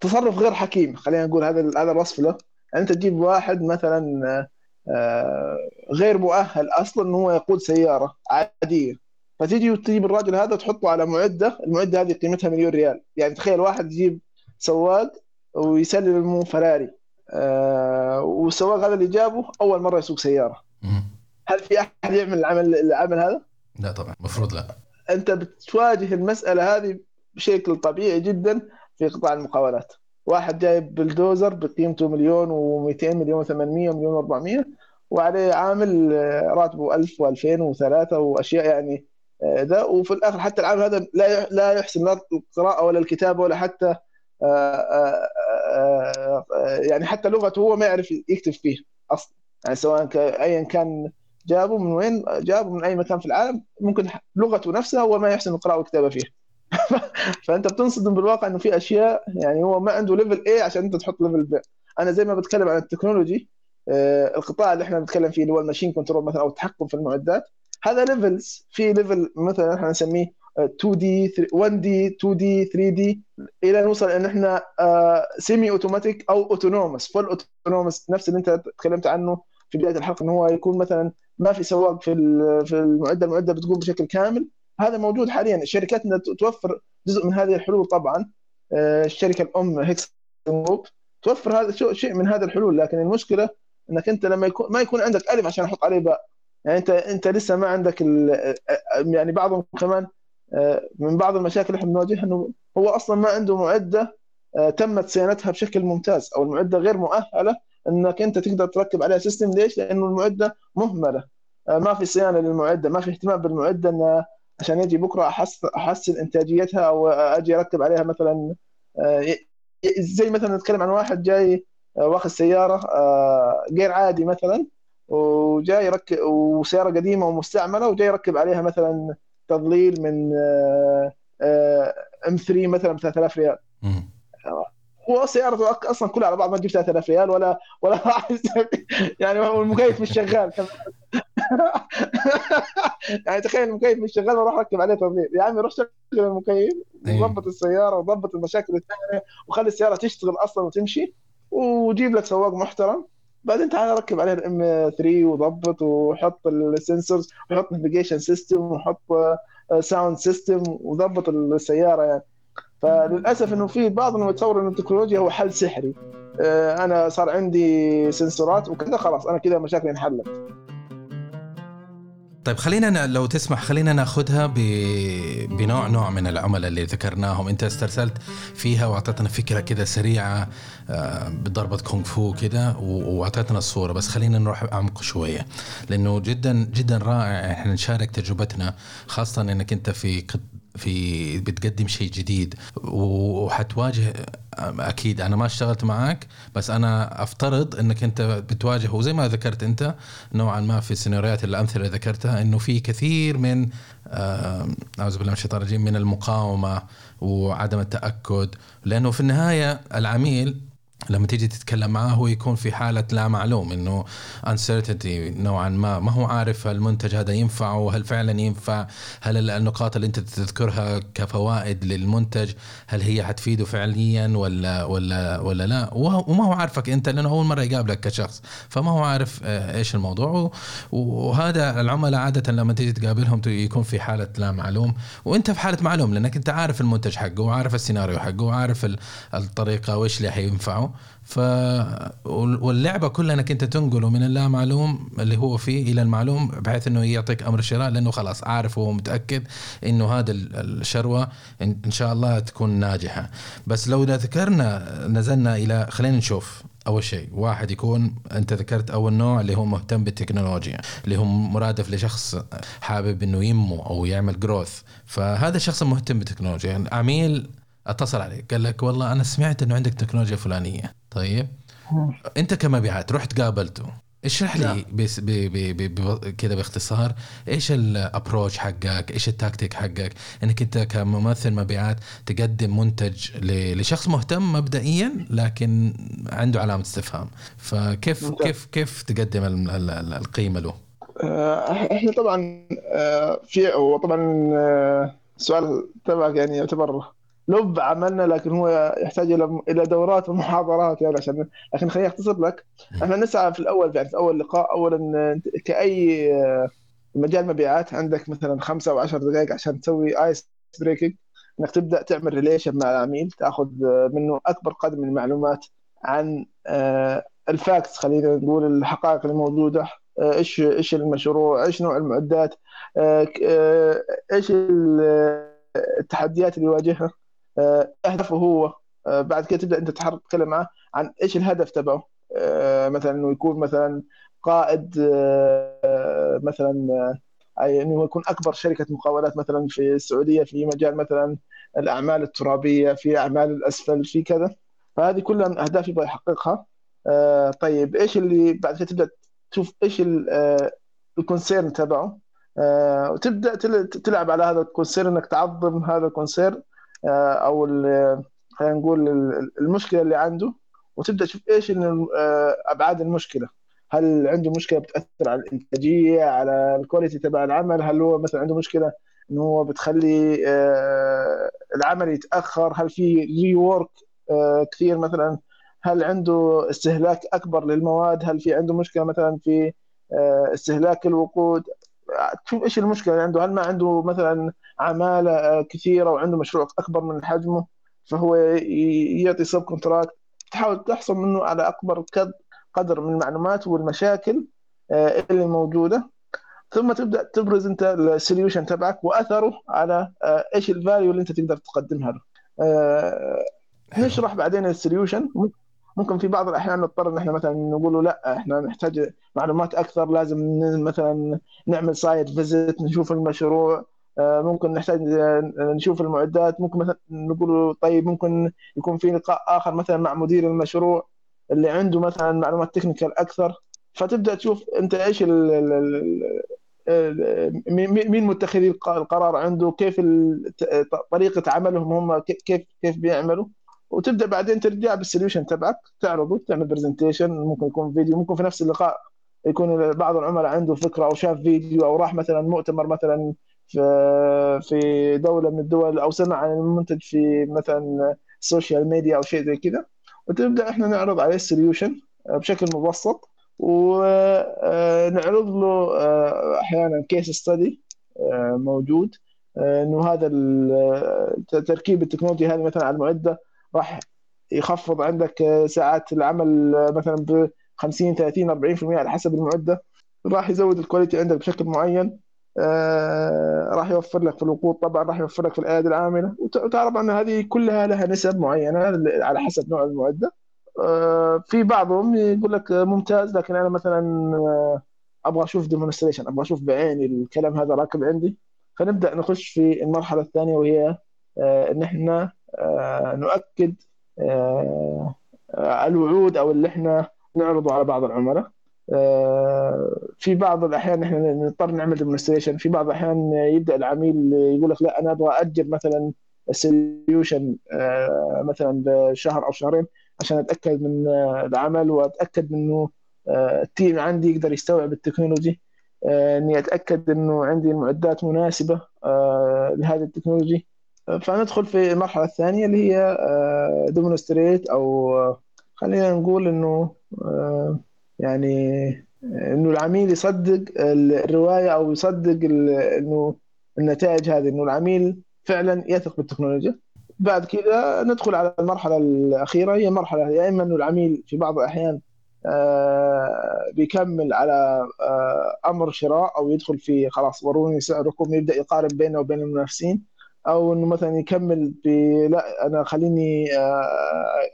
تصرف غير حكيم. خلينا نقول هذا هذا الوصف له. أنت تجيب واحد مثلا آه، غير مؤهل أصلا انه هو يقود سيارة عادية. فتيجي وتجيب الراجل هذا تحطه على معدة، المعدة هذه قيمتها مليون ريال، يعني تخيل واحد يجيب سواق ويسلمه فراري. آه، والسواق هذا اللي جابه أول مرة يسوق سيارة،. هل في أحد يعمل العمل العمل هذا؟ لا طبعا المفروض لا. أنت بتواجه المسألة هذه بشكل طبيعي جدا في قطاع المقاولات. واحد جايب بلدوزر بقيمته مليون و200 مليون و800 مليون و400 وعليه عامل آه، راتبه 1000 و2000 و3 وأشياء يعني آه، ده وفي الآخر حتى العامل هذا لا لا يحسن لا القراءة ولا الكتابة ولا حتى آه، آه، آه، آه، يعني حتى لغته هو ما يعرف يكتب فيه أصلا. يعني سواء ايا كان جابه من وين جابه من أي مكان في العالم ممكن لغته نفسها هو ما يحسن القراءة والكتابة فيها. *laughs* فانت بتنصدم بالواقع إنه في أشياء يعني هو ما عنده level A عشان أنت تحط level B. أنا زي ما بتكلم عن ال technology آه، القطاع اللي إحنا بنتكلم فيه اللي هو ال machine control مثلا أو التحكم في المعدات هذا levels في level مثلا إحنا نسميه آه، 2D 1D 2D 3D إلى نوصل إن إحنا semi-automatic أو autonomous full autonomous نفس اللي أنت تكلمت عنه في بداية الحلقة انه هو يكون مثلا ما في سواق في في المعدة المعدة بتقوم بشكل كامل. هذا موجود حاليا. الشركات انها توفر جزء من هذه الحلول طبعا. آه، الشركة الأم هيكس جروب توفر هذا شيء من هذه الحلول. لكن المشكلة إنك أنت لما يكون ما يكون عندك ألف عشان أحط عليه باء. يعني انت أنت لسه ما عندك ال- آه، يعني بعضهم كمان آه، من بعض المشاكل اللي إحنا بنواجهها إنه هو أصلا ما عنده معدة آه، تمت صيانتها بشكل ممتاز أو المعدة غير مؤهلة إنك أنت تقدر تركب عليها سيستم ليش؟ لأنه المعدة مهملة. آه، ما في صيانة للمعدة ما في اهتمام بالمعدة إنها عشان يجي بكرة أحس احسن إنتاجيتها أو أجي اركب عليها مثلا آه، زي مثلا نتكلم عن واحد جاي آه، واخذ سيارة آه، غير عادي مثلا وجاي يركب وسيارة قديمة ومستعملة وجاي يركب عليها مثلا تضليل من ام 3 مثلا ب 3000 ريال مم. هو سيارته أك- أصلا كلها على بعض ما تجيب 3000 ريال ولا ولا *laughs* يعني المكيف مش شغال. *laughs* يعني تخيل المكيف مش شغال وأروح أركب عليه تضليل يا عمي روح شغل المكيف أيوة. وظبط السيارة وظبط المشاكل الثانية وخلي السيارة تشتغل أصلا وتمشي وجيب لك سواق محترم. بعدين تعال ركب عليه الإم 3 وظبط وحط ال sensors وحط navigation system وحط sound system وظبط السيارة يعني. فللأسف إنه في بعضهم يتصور إنه التكنولوجيا هو حل سحري. آه، أنا صار عندي سنسورات وكذا خلاص أنا كذا مشاكلي انحلت. طيب خلينا لو تسمح خلينا ناخذها. بنوع نوع من العملاء اللي ذكرناهم انت استرسلت فيها وأعطيتنا فكرة كده سريعة آه، بضربة كونغ فو كده وأعطيتنا الصورة بس خلينا نروح أعمق شوية لأنه جدا جدا رائع إحنا نشارك تجربتنا خاصة إنك أنت في في بتقدم شيء جديد. وحتواجه أكيد أنا ما اشتغلت معك بس أنا أفترض إنك أنت بتواجه وزي ما ذكرت أنت نوعا ما في السيناريوهات الأمثلة اللي ذكرتها إنه في كثير من آه، أعوذ بالله من الشيطان الرجيم من المقاومة وعدم التأكد. لأنه في النهاية العميل لما تيجي تتكلم معاه هو يكون في حالة لا معلوم إنه uncertainty نوعا ما. ما هو عارف المنتج هذا ينفع وهل فعلا ينفع هل النقاط اللي أنت تذكرها كفوائد للمنتج هل هي حتفيده فعليا ولا ولا ولا لا. وما هو عارفك أنت لأنه أول مرة يقابلك كشخص. فما هو عارف آه، إيش الموضوع. وهذا العملاء عادة لما تيجي تقابلهم يكون في حالة لا معلوم. وأنت في حالة معلوم لأنك أنت عارف المنتج حقه وعارف السيناريو حقه وعارف الطريقة وإيش اللي حينفعه. ف واللعبة كلها انك انت تنقله من اللا معلوم اللي هو فيه إلى المعلوم بحيث إنه يعطيك أمر الشراء لأنه خلاص عارف وهو متأكد إنه هذا الشروة ان شاء الله تكون ناجحة. بس لو ذكرنا نزلنا إلى خلينا نشوف أول شيء واحد يكون أنت ذكرت أول نوع اللي هو مهتم بالتكنولوجيا اللي هو مرادف لشخص حابب إنه ينمو أو يعمل growth فهذا الشخص مهتم بالتكنولوجيا يعني عميل أتصل عليك قال لك والله أنا سمعت إنه عندك تكنولوجيا فلانية. طيب. أنت كمبيعات رحت قابلته. اشرح لي نعم. بس كذا باختصار إيش ال approach حقك؟ إيش التاكتيك حقك؟ إنك أنت كممثل مبيعات تقدم منتج لشخص مهتم مبدئيا لكن عنده علامة استفهام. فكيف ممتاز. كيف كيف تقدم القيمة له؟ آه، إحنا طبعا آه، في وطبعا آه، سؤال تبعك يعني يعتبر لب عملنا لكن هو يحتاج إلى إلى دورات ومحاضرات يعني عشان لكن خليني أختصر لك. إحنا نسعى في الأول يعني في أول لقاء. اولا كأي مجال مبيعات عندك مثلا خمسة أو 10 دقائق عشان تسوي ice breaking إنك تبدأ تعمل relation مع العميل تأخذ منه أكبر قدر من المعلومات عن آه، الفاكتس خلينا نقول الحقائق الموجوده آه، إيش إيش المشروع إيش نوع المعدات آه، إيش التحديات اللي يواجهها. آه، أهدافه هو آه، بعد كده تبدأ أنت تتكلم معه عن إيش الهدف تبعه. آه، مثلا إنه يكون مثلا قائد مثلا إنه يكون أكبر شركة مقاولات مثلا في السعودية في مجال مثلا الأعمال الترابية في أعمال الأسفل في كذا. فهذه كلها أهداف يبغى يحققها. طيب إيش اللي بعد كده تبدأ تشوف إيش ال concern تبعه؟ وتبدأ تلعب على هذا ال concern إنك تعظم هذا ال concern آه، أو خلينا نقول المشكلة اللي عنده وتبدأ تشوف إيش آه، أبعاد المشكلة. هل عنده مشكلة بتأثر على الإنتاجية على ال quality تبع العمل؟ هل هو مثلا عنده مشكلة انه هو بتخلي آه، العمل يتأخر؟ هل في rework كثير مثلا؟ هل عنده استهلاك أكبر للمواد؟ هل في عنده مشكلة مثلا في استهلاك الوقود؟ تشوف إيش المشكلة؟ اللي عنده هل ما عنده مثلا عمالة آه، كثيرة وعنده مشروع أكبر من حجمه فهو يعطي subcontract تحاول تحصل منه على أكبر قدر من المعلومات والمشاكل آه، اللي موجودة. ثم تبدأ تبرز أنت ال solution تبعك وأثره على آه، إيش ال value اللي أنت تقدر تقدمها له. نشرح بعدين ال solution ممكن في بعض الأحيان نضطر إن إحنا مثلا نقول له لا إحنا نحتاج معلومات أكثر لازم مثلا نعمل site visit نشوف المشروع آه، ممكن نحتاج نشوف المعدات ممكن مثلا نقول طيب ممكن يكون في لقاء آخر مثلا مع مدير المشروع اللي عنده مثلا معلومات technical أكثر. فتبدأ تشوف أنت إيش مين متخذي القرار عنده كيف طريقة عملهم هم كيف كيف بيعملوا. وتبدأ بعدين ترجع بال solution تبعك تعرضه تعمل presentation ممكن يكون فيديو ممكن في نفس اللقاء يكون بعض العملاء عنده فكرة أو شاف فيديو أو راح مثلا مؤتمر مثلا في في دولة من الدول أو سمع عن المنتج في مثلا ال social media أو شيء زي كذا. وتبدأ إحنا نعرض عليه ال solution بشكل مبسط ونعرض له أحيانا case study موجود. إنه هذا تركيب التكنولوجيا هذه مثلا على المعدة راح يخفض عندك ساعات العمل مثلا ب 50 30 40% على حسب المعدة. راح يزود ال quality عندك بشكل معين آه راح يوفر لك في الوقود طبعا راح يوفر لك في الايادي العاملة. وتعرف أن هذه كلها لها نسب معينة على حسب نوع المعدة. آه في بعضهم يقول لك ممتاز لكن أنا مثلا آه، أبغى أشوف demonstration أبغى أشوف بعيني الكلام هذا راكب عندي. فنبدأ نخش في المرحلة الثانية وهي آه، إن إحنا آه، نؤكد آه، الوعود أو اللي إحنا نعرضه على بعض العملاء. في بعض الأحيان إحنا نضطر نعمل demonstration في بعض الأحيان يبدأ العميل يقول لك لا أنا أبغى أجل مثلا ال solution مثلا بشهر أو شهرين عشان أتأكد من آه، العمل وأتأكد إنه آه، ال team عندي يقدر يستوعب ال technology. آه، إني أتأكد إنه عندي المعدات مناسبة آه، لهذه ال technology. آه، فندخل في المرحلة الثانية اللي هي demonstrate أو آه، خلينا نقول إنه آه، يعني آه، إنه العميل يصدق الرواية أو يصدق إنه النتائج هذه إنه العميل فعلا يثق بالتكنولوجيا. بعد كذا ندخل على المرحلة الأخيرة هي مرحلة يا إما إنه العميل في بعض الأحيان آه، بيكمل على آه، أمر شراء أو يدخل في خلاص وروني سعركم يبدأ يقارن بينه وبين المنافسين. أو إنه مثلا يكمل ب لا أنا خليني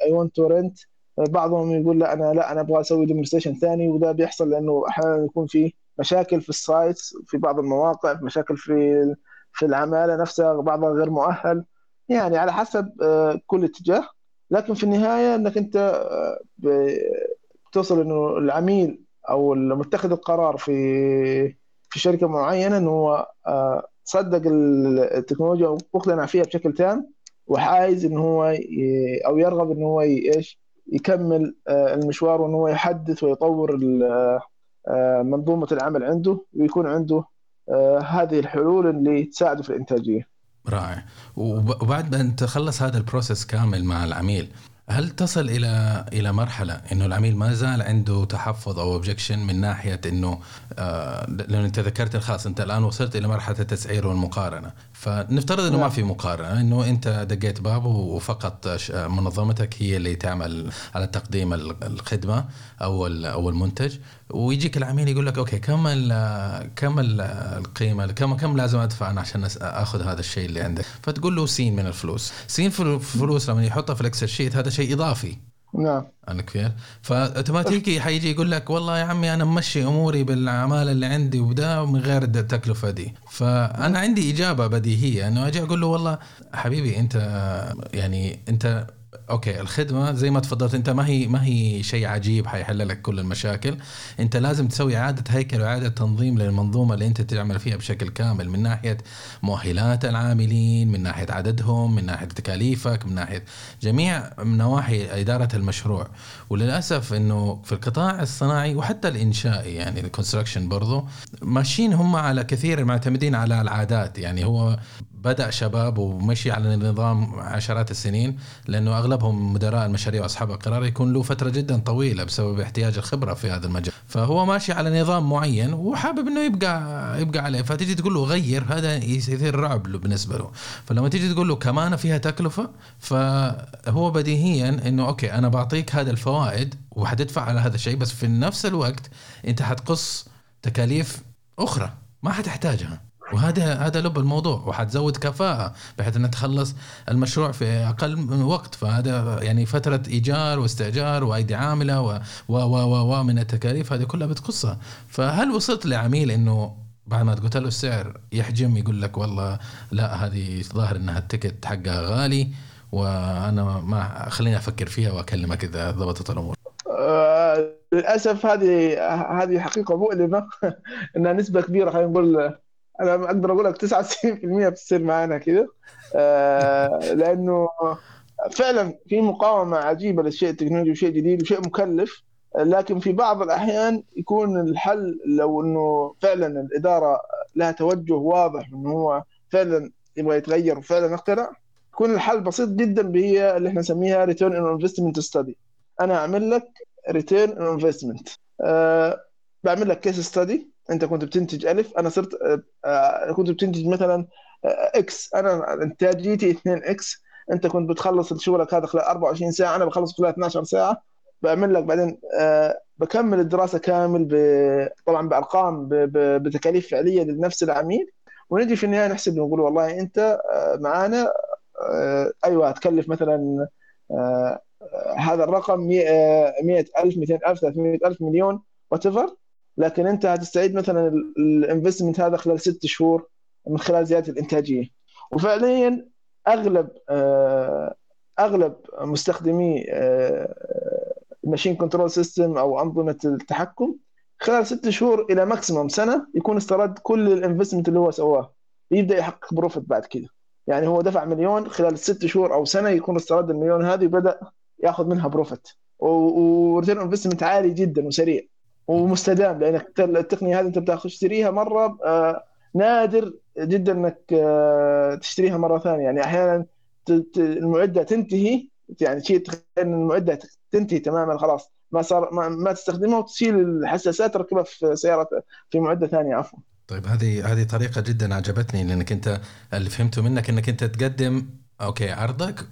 I want to rent بعضهم يقول لا أنا لا أنا أبغى أسوي demonstration ثاني وده بيحصل لأنه أحيانا يكون في مشاكل في السايت في بعض المواقع مشاكل في في العمالة نفسها بعضها غير مؤهل. يعني على حسب آه، كل اتجاه. لكن في النهاية إنك أنت آه، بتوصل إنه العميل أو المتخذ القرار في في شركة معينة إنه هو آه، صدق التكنولوجيا واقتنع فيها بشكل تام وعايز انه هو ي- أو يرغب انه هو ي- إيش يكمل آه، المشوار وانه هو يحدث ويطور آه، منظومة العمل عنده ويكون عنده آه، هذه الحلول اللي تساعده في الإنتاجية. رائع وب- وبعد ما تخلص هذا ال process كامل مع العميل هل تصل إلى إلى مرحلة إنه العميل ما زال عنده تحفظ أو objection من ناحية إنه آه لأنه أنت ذكرت خلاص أنت الآن وصلت إلى مرحلة التسعير والمقارنة فنفترض إنه ما نعم. في مقارنة إنه أنت دقيت باب وفقط منظمتك هي اللي تعمل على تقديم ال- الخدمة أو أو المنتج ويجيك العميل يقول لك okay كم ال- كم ال- القيمة كم كم لازم أدفع أنا عشان أخذ هذا الشيء اللي عندك؟ فتقول له س من الفلوس. س فل- فلوس لما يحطها في ال Excel sheet هذا شيء إضافي. نعم. عندك كيف؟ ف automatically حيجي يقول لك والله يا عمي أنا ممشي أموري بالعماله اللي عندي وبدا من غير التكلفه دي، فأنا عندي إجابة بديهية إنه أجي أقول له والله حبيبي أنت يعني أنت okay الخدمة زي ما تفضلت أنت ما هي ما هي شيء عجيب حيحل لك كل المشاكل. أنت لازم تسوي إعادة هيكل وإعادة تنظيم للمنظومة اللي أنت تعمل فيها بشكل كامل من ناحية مؤهلات العاملين من ناحية عددهم من ناحية تكاليفك من ناحية جميع نواحي إدارة المشروع. وللأسف إنه في القطاع الصناعي وحتى الإنشائي يعني ال construction برضو ماشيين هم على كثير معتمدين على العادات. يعني هو بدأ شباب ومشي على النظام عشرات السنين لأنه أغلبهم مدراء المشاريع وأصحاب القرار يكون له فترة جدا طويلة بسبب احتياج الخبرة في هذا المجال. فهو ماشي على نظام معين وحابب إنه يبقى يبقى عليه. فتيجي تقول له غير هذا يصير رعب له بالنسبة له. فلما تيجي تقول له كمان فيها تكلفة فهو بديهيا إنه أوكي أنا بعطيك هذا الفوائد وحتدفع على هذا الشيء بس في نفس الوقت أنت حتقص تكاليف أخرى ما حتحتاجها. وهذا هذا لب الموضوع وحتزود كفاءة بحيث انك تخلص المشروع في أقل وقت. فهذا يعني فترة إيجار واستئجار وأيدي عاملة و و و و, و من التكاليف هذه كلها بتقصها. فهل وصلت لعميل إنه بعد ما قلت له السعر يحجم يقول لك والله لا هذه ظاهر إنها التكت حقها غالي وأنا ما خليني أفكر فيها وأكلمك إذا ضبطت الأمور. آه، للأسف هذه هذه حقيقة مؤلمة. *laughs* إنها نسبة كبيرة خلينا نقول أنا أقدر أقول لك 99% بتصير معنا كذا آه، لأنه فعلا في مقاومة عجيبة للشيء التكنولوجي وشيء جديد وشيء مكلف. لكن في بعض الأحيان يكون الحل لو إنه فعلا الإدارة لها توجه واضح إنه هو فعلا يبغى يتغير وفعلا اقتنع يكون الحل بسيط جدا بهي اللي إحنا نسميها return on investment study أنا أعمل لك return on investment بعمل لك case study انت كنت بتنتج ألف أنا صرت آه، آه، كنت بتنتج مثلا آه، X. أنا انتاجيتي 2 X. أنت كنت بتخلص شغلك هذا خلال 24 ساعة أنا بخلص خلال 12 ساعة. بعمل لك بعدين بكمل الدراسة كامل طبعا بأرقام بتكاليف فعلية لنفس العميل. ونجي في النهاية نحسب نقول والله أنت معانا أيوه هتكلف مثلا هذا الرقم 100000 200000 300000 مليون وات لكن انت هتستعيد مثلا ال investment هذا خلال ست شهور من خلال زيادة الإنتاجية. وفعليا أغلب آه، أغلب مستخدمي ال machine control system أو أنظمة التحكم خلال ست شهور إلى maximum سنة يكون استرد كل ال investment اللي هو سواه. يبدأ يحقق profit بعد كده. يعني هو دفع مليون خلال ست شهور أو سنة يكون استرد المليون هذه وبدأ يأخذ منها profit و return investment عالي جدا وسريع. ومستدام لانك التقنية هذه أنت بتاخذ تشتريها مرة آه، نادر جدا إنك آه، تشتريها مرة ثانية. يعني أحيانا المعدة تنتهي يعني شيء إن المعدة تنتهي تماما خلاص. ما صار ما, ما تستخدمها وتشيل الحساسات تركبها في سيارة في معدة ثانية عفوا. طيب هذه هذه طريقة جدا عجبتني لأنك أنت اللي فهمته منك إنك أنت تقدم okay عرضك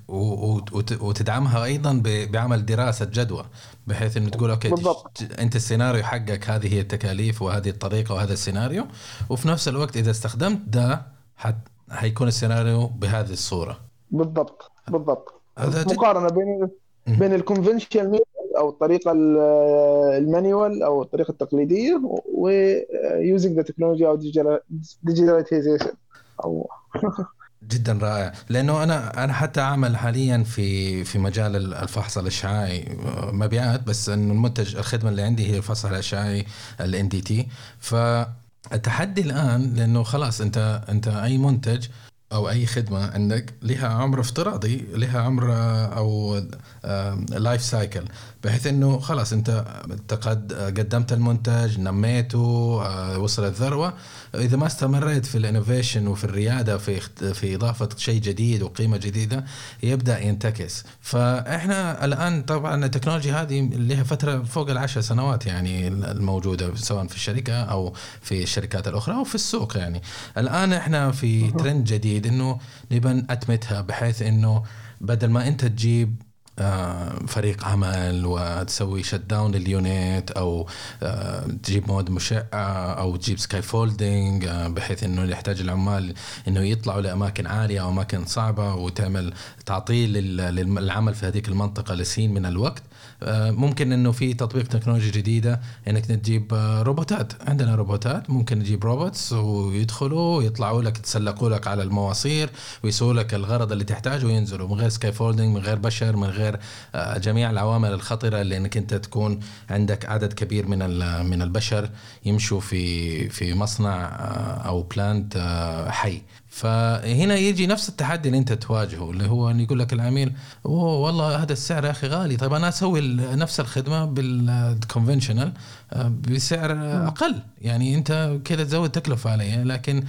وتدعمها أيضا بعمل دراسة جدوى بحيث إنه تقول okay بالضبط. أنت السيناريو حقك هذه هي التكاليف وهذه الطريقة وهذا السيناريو وفي نفس الوقت إذا استخدمت ده حت حيكون السيناريو بهذه الصورة. بالضبط بالضبط. هذا مقارنة بين بين ال conventional أو الطريقة ال manual أو الطريقة التقليدية و using the technology أو digitalization *laughs* أو جدا رائع. لأنه أنا أنا حتى أعمل حاليا في في مجال الفحص الإشعاعي مبيعات بس إنه المنتج الخدمة اللي عندي هي الفحص الإشعاعي ال NDT فالتحدي الآن لأنه خلاص أنت أنت أي منتج أو أي خدمة عندك لها عمر افتراضي لها عمر أو life cycle بحيث إنه خلاص أنت قد قدمت المنتج نميته آه، وصل الذروه إذا ما استمريت في ال innovation وفي الريادة في في إضافة شيء جديد وقيمة جديدة يبدأ ينتكس. فإحنا الآن طبعا التكنولوجيا هذه لها فترة فوق العشر سنوات يعني الموجودة سواء في الشركة أو في الشركات الأخرى أو في السوق يعني. الآن إحنا في ترند جديد إنه نبى اتمتها بحيث إنه بدل ما أنت تجيب فريق عمل وتسوي shutdown لل unit أو آه، تجيب مواد مشعة أو تجيب scaffolding آه، بحيث إنه يحتاج العمال إنه يطلعوا لأماكن عالية أو أماكن صعبة وتعمل تعطيل للعمل في هذيك المنطقة لس من الوقت. آه، ممكن إنه في تطبيق تكنولوجي جديدة إنك تجيب آه، روبوتات. عندنا روبوتات ممكن نجيب robots ويدخلوا ويطلعوا لك يتسلقوا لك على المواصير ويسووا لك الغرض اللي تحتاجه وينزلوا من غير scaffolding من غير بشر من غير آه، جميع العوامل الخطرة اللي إنك أنت تكون عندك عدد كبير من من البشر يمشوا في في مصنع أو plant حي. فهنا يجي نفس التحدي اللي انت تواجهه اللي هو إن يقول لك العميل أوه والله هذا السعر يا أخي غالي. طيب أنا أسوي نفس الخدمة بال conventional آه، بسعر أقل. يعني أنت كذا تزود تكلفة علي. لكن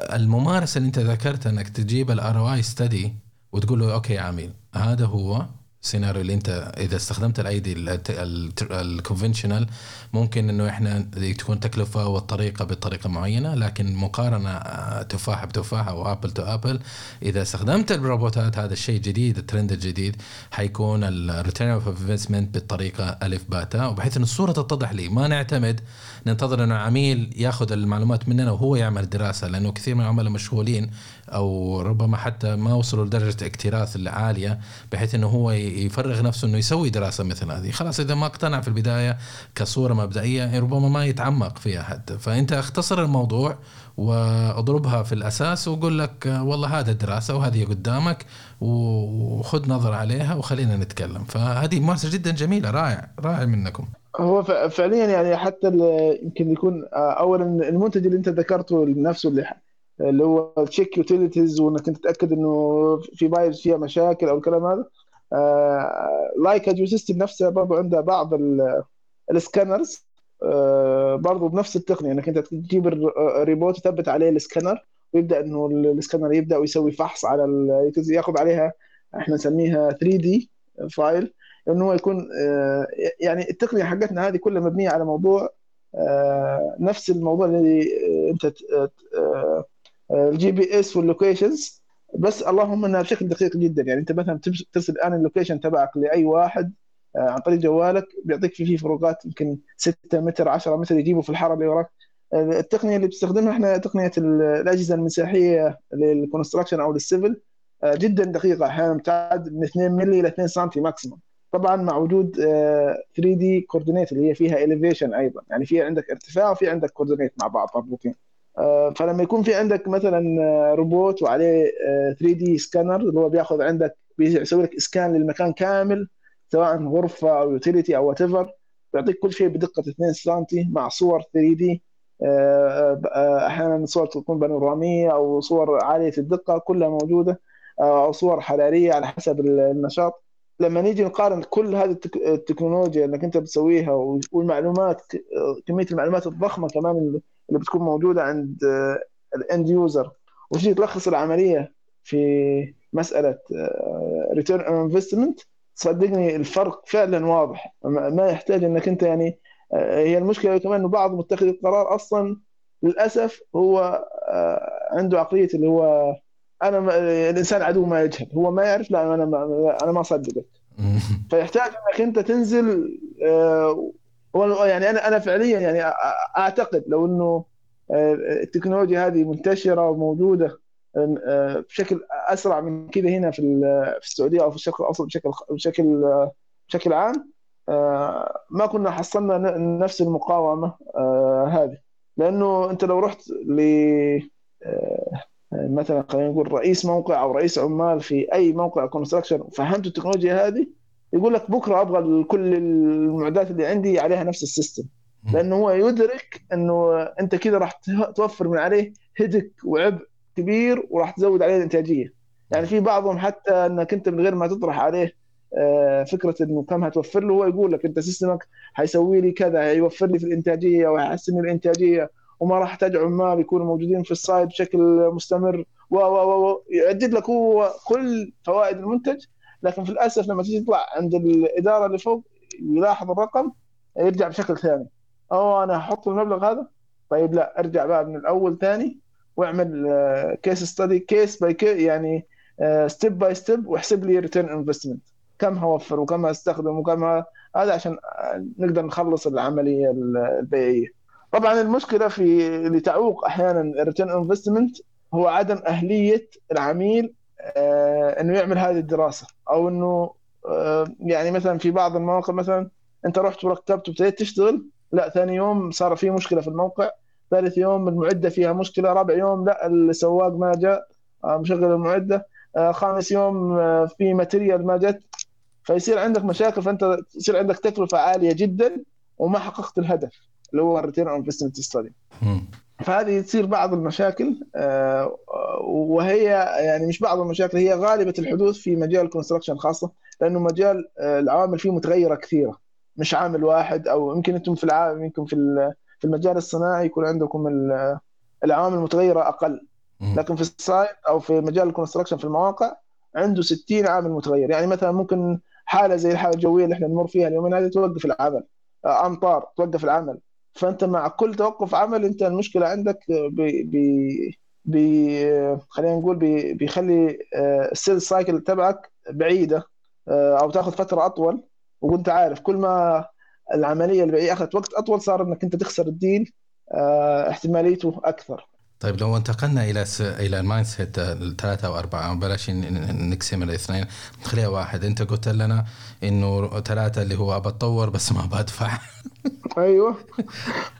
الممارسة اللي أنت ذكرت إنك تجيب ال ROI study وتقول له okay يا عميل هذا هو السيناريو اللي انت إذا استخدمت الأيدي ال conventional ممكن إنه إحنا تكون تكلفة والطريقة بطريقة معينة لكن مقارنة آه، تفاحه بتفاحه أو apple to apple إذا استخدمت الروبوتات هذا الشيء جديد الترند الجديد حيكون ال return of investment بالطريقة ألف باتا. وبحيث إن الصورة تتضح لي ما نعتمد ننتظر إنه عميل ياخذ المعلومات مننا وهو يعمل دراسة لأنه كثير من العملاء مشغولين أو ربما حتى ما وصلوا لدرجة اكتراث العالية بحيث إنه هو يفرغ نفسه إنه يسوي دراسة مثل هذه. خلاص إذا ما اقتنع في البداية كصورة مبدئية ربما ما يتعمق فيها حتى. فأنت اختصر الموضوع واضربها في الأساس وقول لك والله هذا الدراسه وهذه قدامك وخذ نظر عليها وخلينا نتكلم. فهذه ممارسة جدا جميلة رائع رائع منكم. هو فعليا يعني حتى يمكن يكون آه، اولا المنتج اللي أنت ذكرته نفسه اللي اللي هو check utilities وإنك أنت تتأكد إنه في pipes فيها مشاكل أو الكلام هذا. لايكا geosystem نفسها برضه عندها بعض ال scanners آه، برضه بنفس التقنية إنك أنت تجيب الريبوت تثبت عليه السكانر ويبدأ إنه السكانر يبدأ ويسوي فحص على ياخذ عليها إحنا نسميها 3D file إنه هو يكون آه، يعني التقنية حقتنا هذه كلها مبنية على موضوع آه، نفس الموضوع اللي أنت ال GPS وال locations بس اللهم إنها بشكل دقيق جدا. يعني أنت مثلا ترسل الآن ال location تبعك لأي واحد آه، عن طريق جوالك بيعطيك فيه فروقات يمكن 6 متر 10 متر يجيبه في الحاره اللي وراك. آه، التقنية اللي بتستخدمها إحنا تقنية الأجهزة المساحيه لل construction أو لل civil آه، جدا دقيقة. أحيانا بتعد من 2 ملي إلى 2 سم maximum طبعا مع وجود 3D coordinate اللي هي فيها elevation أيضا. يعني في عندك ارتفاع وفي عندك coordinate مع بعض. مربوطين فلما يكون في عندك مثلا آه، روبوت وعليه 3 دي سكانر اللي هو بياخذ عندك بيسوي لك scan للمكان كامل سواء غرفة أو utility أو whatever بيعطيك كل شيء بدقة 2 سم مع صور 3D. آه، أحيانا صور تكون بانورامية أو صور عالية الدقة كلها موجودة أو صور حرارية على حسب النشاط. لما نيجي نقارن كل هذه التك- التكنولوجيا انك انت بتسويها والمعلومات كمية المعلومات الضخمة كمان اللي بتكون موجودة عند ال end user وتجي تلخص العملية في مسألة return on investment صدقني الفرق فعلا واضح. ما يحتاج إنك أنت يعني آه، هي المشكلة كمان إنه بعض متخذي القرار أصلا للأسف هو آه، عنده عقلية اللي هو أنا ما الإنسان عدو ما يجهل. هو ما يعرف لا أنا ما أنا ما أصدقك. *laughs* فيحتاج إنك أنت تنزل آه، يعني أنا أنا فعليا يعني أعتقد لو إنه آه، التكنولوجيا هذه منتشرة وموجودة آه، بشكل أسرع من كذا هنا في في السعودية أو في الشرق الأوسط بشكل بشكل آه، بشكل عام ما كنا حصلنا نفس المقاومة هذه. لأنه أنت لو رحت ل مثلا خلينا نقول رئيس موقع أو رئيس عمال في أي موقع construction وفهمته التكنولوجيا هذه يقول لك بكرة أبغى كل المعدات اللي عندي عليها نفس ال system. لأنه هو يدرك إنه أنت كذا راح توفر من عليه هدك وعبء كبير وراح تزود عليه الإنتاجية. يعني في بعضهم حتى إنك أنت من غير ما تطرح عليه آه، فكرة إنه كم هتوفر له هو يقول لك أنت system ك حيسوي لي كذا هيوفر لي في الإنتاجية وهيحسن الإنتاجية وما راح أحتاج عمال يكونوا موجودين في ال site بشكل مستمر. و و و و- يعدد لك هو كل فوائد المنتج لكن في الاسف لما تيجي تطلع عند الإدارة اللي فوق يلاحظ الرقم يرجع بشكل ثاني. أو أنا هحط المبلغ هذا؟ طيب لا أرجع بقى من الأول ثاني وأعمل case study case by case يعني step by step واحسب لي return investment كم هوفر وكم هستخدم وكم هذا عشان آه، نقدر نخلص العملية البيعية. طبعا المشكلة في اللي تعوق أحيانا ال return investment هو عدم أهلية العميل إنه يعمل هذه الدراسة. أو إنه آه، يعني مثلا في بعض المواقع مثلا أنت رحت وركبت وابتديت تشتغل لا ثاني يوم صار في مشكلة في الموقع ثالث يوم المعدة فيها مشكلة رابع يوم لا السواق ما جاء آه، مشغل المعدة آه، خامس يوم آه، في material ما جت. فيصير عندك مشاكل فأنت يصير عندك تكلفة عالية جدا وما حققت الهدف اللي هو ال return on investment study. فهذه تصير بعض المشاكل آه، وهي يعني مش بعض المشاكل هي غالبة الحدوث في مجال ال construction خاصة لأنه مجال آه، العوامل فيه متغيرة كثيرة مش عامل واحد أو يمكن أنتم في العالم يمكن في في المجال الصناعي يكون عندكم ال- العوامل المتغيرة أقل. لكن في ال site أو في مجال ال construction في المواقع عنده 60 عامل متغير يعني مثلا ممكن حالة زي الحالة الجوية اللي إحنا نمر فيها اليومين هذه توقف العمل آه، أمطار توقف العمل فأنت مع كل توقف عمل أنت المشكلة عندك بي بي بي خلينا نقول بي بيخلي ال sale cycle تبعك بعيدة آه، أو تاخذ فترة أطول. وأنت عارف كل ما العملية البيعية أخذت وقت أطول صار إنك أنت تخسر ال deal آه، احتماليته أكثر. طيب لو انتقلنا إلى س... إلى ال mindset الثلاثة أو أربعة بلاش نقسم الاثنين نخليها واحد. أنت قلت لنا إنه ثلاثة اللي هو بتطور بس ما بدفع *laughs* أيوه.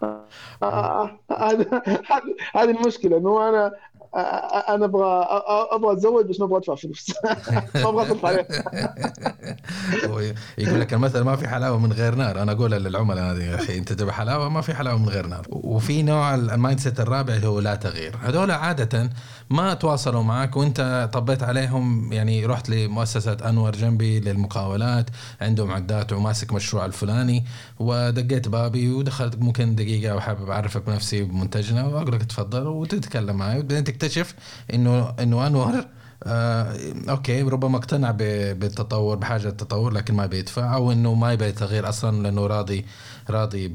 *laughs* آه، هذا هذه- هذه المشكلة إنه أنا آه، أنا أبغى أبغى أتزوج بس ما أبغى أدفع فلوس. *laughs* ما أبغى اصرف عليه *laughs* يقول لك المثل ما في حلاوة من غير نار. أنا أقول للعملاء هذه يا أخي. أنت تبي حلاوة ما في حلاوة من غير نار. وفي نوع ال mindset الرابع هو لا تغيير. هذول عادة ما تواصلوا معك وانت طبيت عليهم يعني رحت لمؤسسة أنور جنبي للمقاولات عندهم عدات وماسك مشروع الفلاني ودقيت بابي ودخلت ممكن دقيقة وحابب أعرفك بنفسي بمنتجنا وأقول لك تفضل وتتكلم معي وبعدين تكتشف انه إنه أنور آه، أوكي ربما اقتنع بالتطور بحاجة التطور لكن ما بيدفع أو إنه ما يبي تغيير أصلا لأنه راضي راضي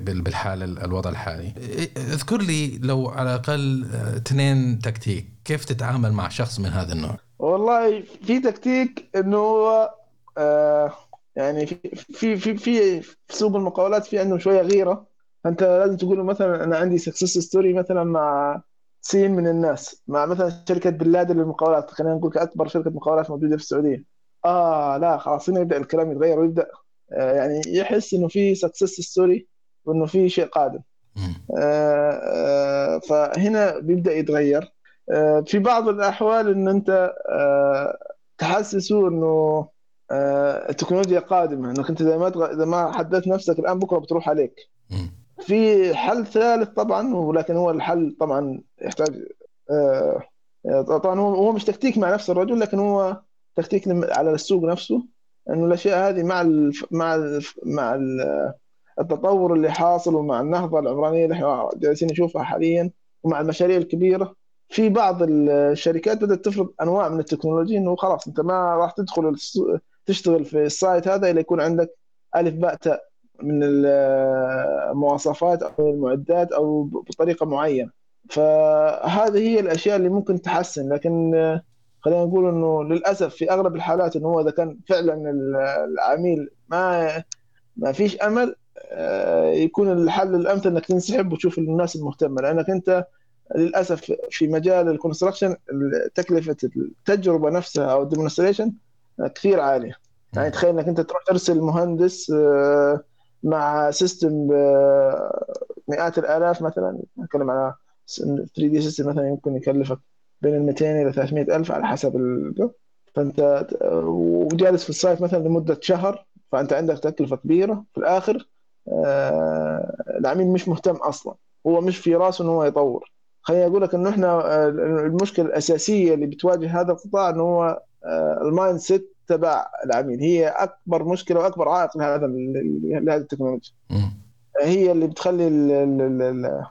بالحال ال- الوضع الحالي. اذكر لي لو على الأقل آه، اثنين تكتيك. كيف تتعامل مع شخص من هذا النوع؟ والله في تكتيك إنه هو آه يعني في في في في سوق المقاولات في عنده شوية غيرة. فأنت لازم تقول مثلا أنا عندي success story مثلا مع سين من الناس مع مثلا شركة بن لادن للمقاولات خلينا نقول اكبر شركة مقاولات موجودة في السعودية آه لا خلاص هنا يبدأ الكلام يتغير ويبدأ آه يعني يحس إنه في success story وإنه في شيء قادم. آه، آه، فهنا بيبدأ يتغير آه، في بعض الأحوال إن أنت آه، تحسسه إنه آه، التكنولوجيا قادمة إنك أنت إذا ما إذا ما حددت نفسك الآن بكرة بتروح عليك. في حل ثالث طبعا ولكن هو الحل طبعا يحتاج آه، آه، طبعا هو مش تكتيك مع نفس الرجل لكن هو تكتيك على السوق نفسه انه الأشياء هذه مع الف... مع الف... مع ال- التطور اللي حاصل ومع النهضة العمرانية اللي إحنا جالسين نشوفها حاليا ومع المشاريع الكبيرة في بعض الشركات بدأت تفرض أنواع من التكنولوجيا إنه خلاص أنت ما راح تدخل تشتغل في السايت هذا إلا يكون عندك ألف باء تاء. من المواصفات أو المعدات أو بطريقة معينة. فهذه هي الأشياء اللي ممكن تحسن. لكن آه، خلينا نقول إنه للأسف في أغلب الحالات إنه هو إذا كان فعلا ال- العميل ما ما فيش أمل آه، يكون الحل الأمثل إنك تنسحب وتشوف الناس المهتمة. لأنك أنت للأسف في مجال ال construction تكلفة التجربة نفسها أو ال demonstration كثير عالية. يعني تخيل إنك أنت تروح ترسل مهندس آه، مع system مئات الآلاف مثلا. نتكلم على 3D system مثلا يمكن يكلفك بين ال 200 إلى 300 ألف على حسب. فأنت وجالس في ال site مثلا لمدة شهر فأنت عندك تكلفة كبيرة في الآخر. آه، العميل مش مهتم أصلا. هو مش في راسه انه هو يطور. خليني أقول لك إنه إحنا آه، المشكلة الأساسية اللي بتواجه هذا القطاع إنه هو آه، ال mindset تبع العميل. هي أكبر مشكلة وأكبر عائق لهذا لهذه التكنولوجيا. هي اللي بتخلي ال- ال- ال- ال-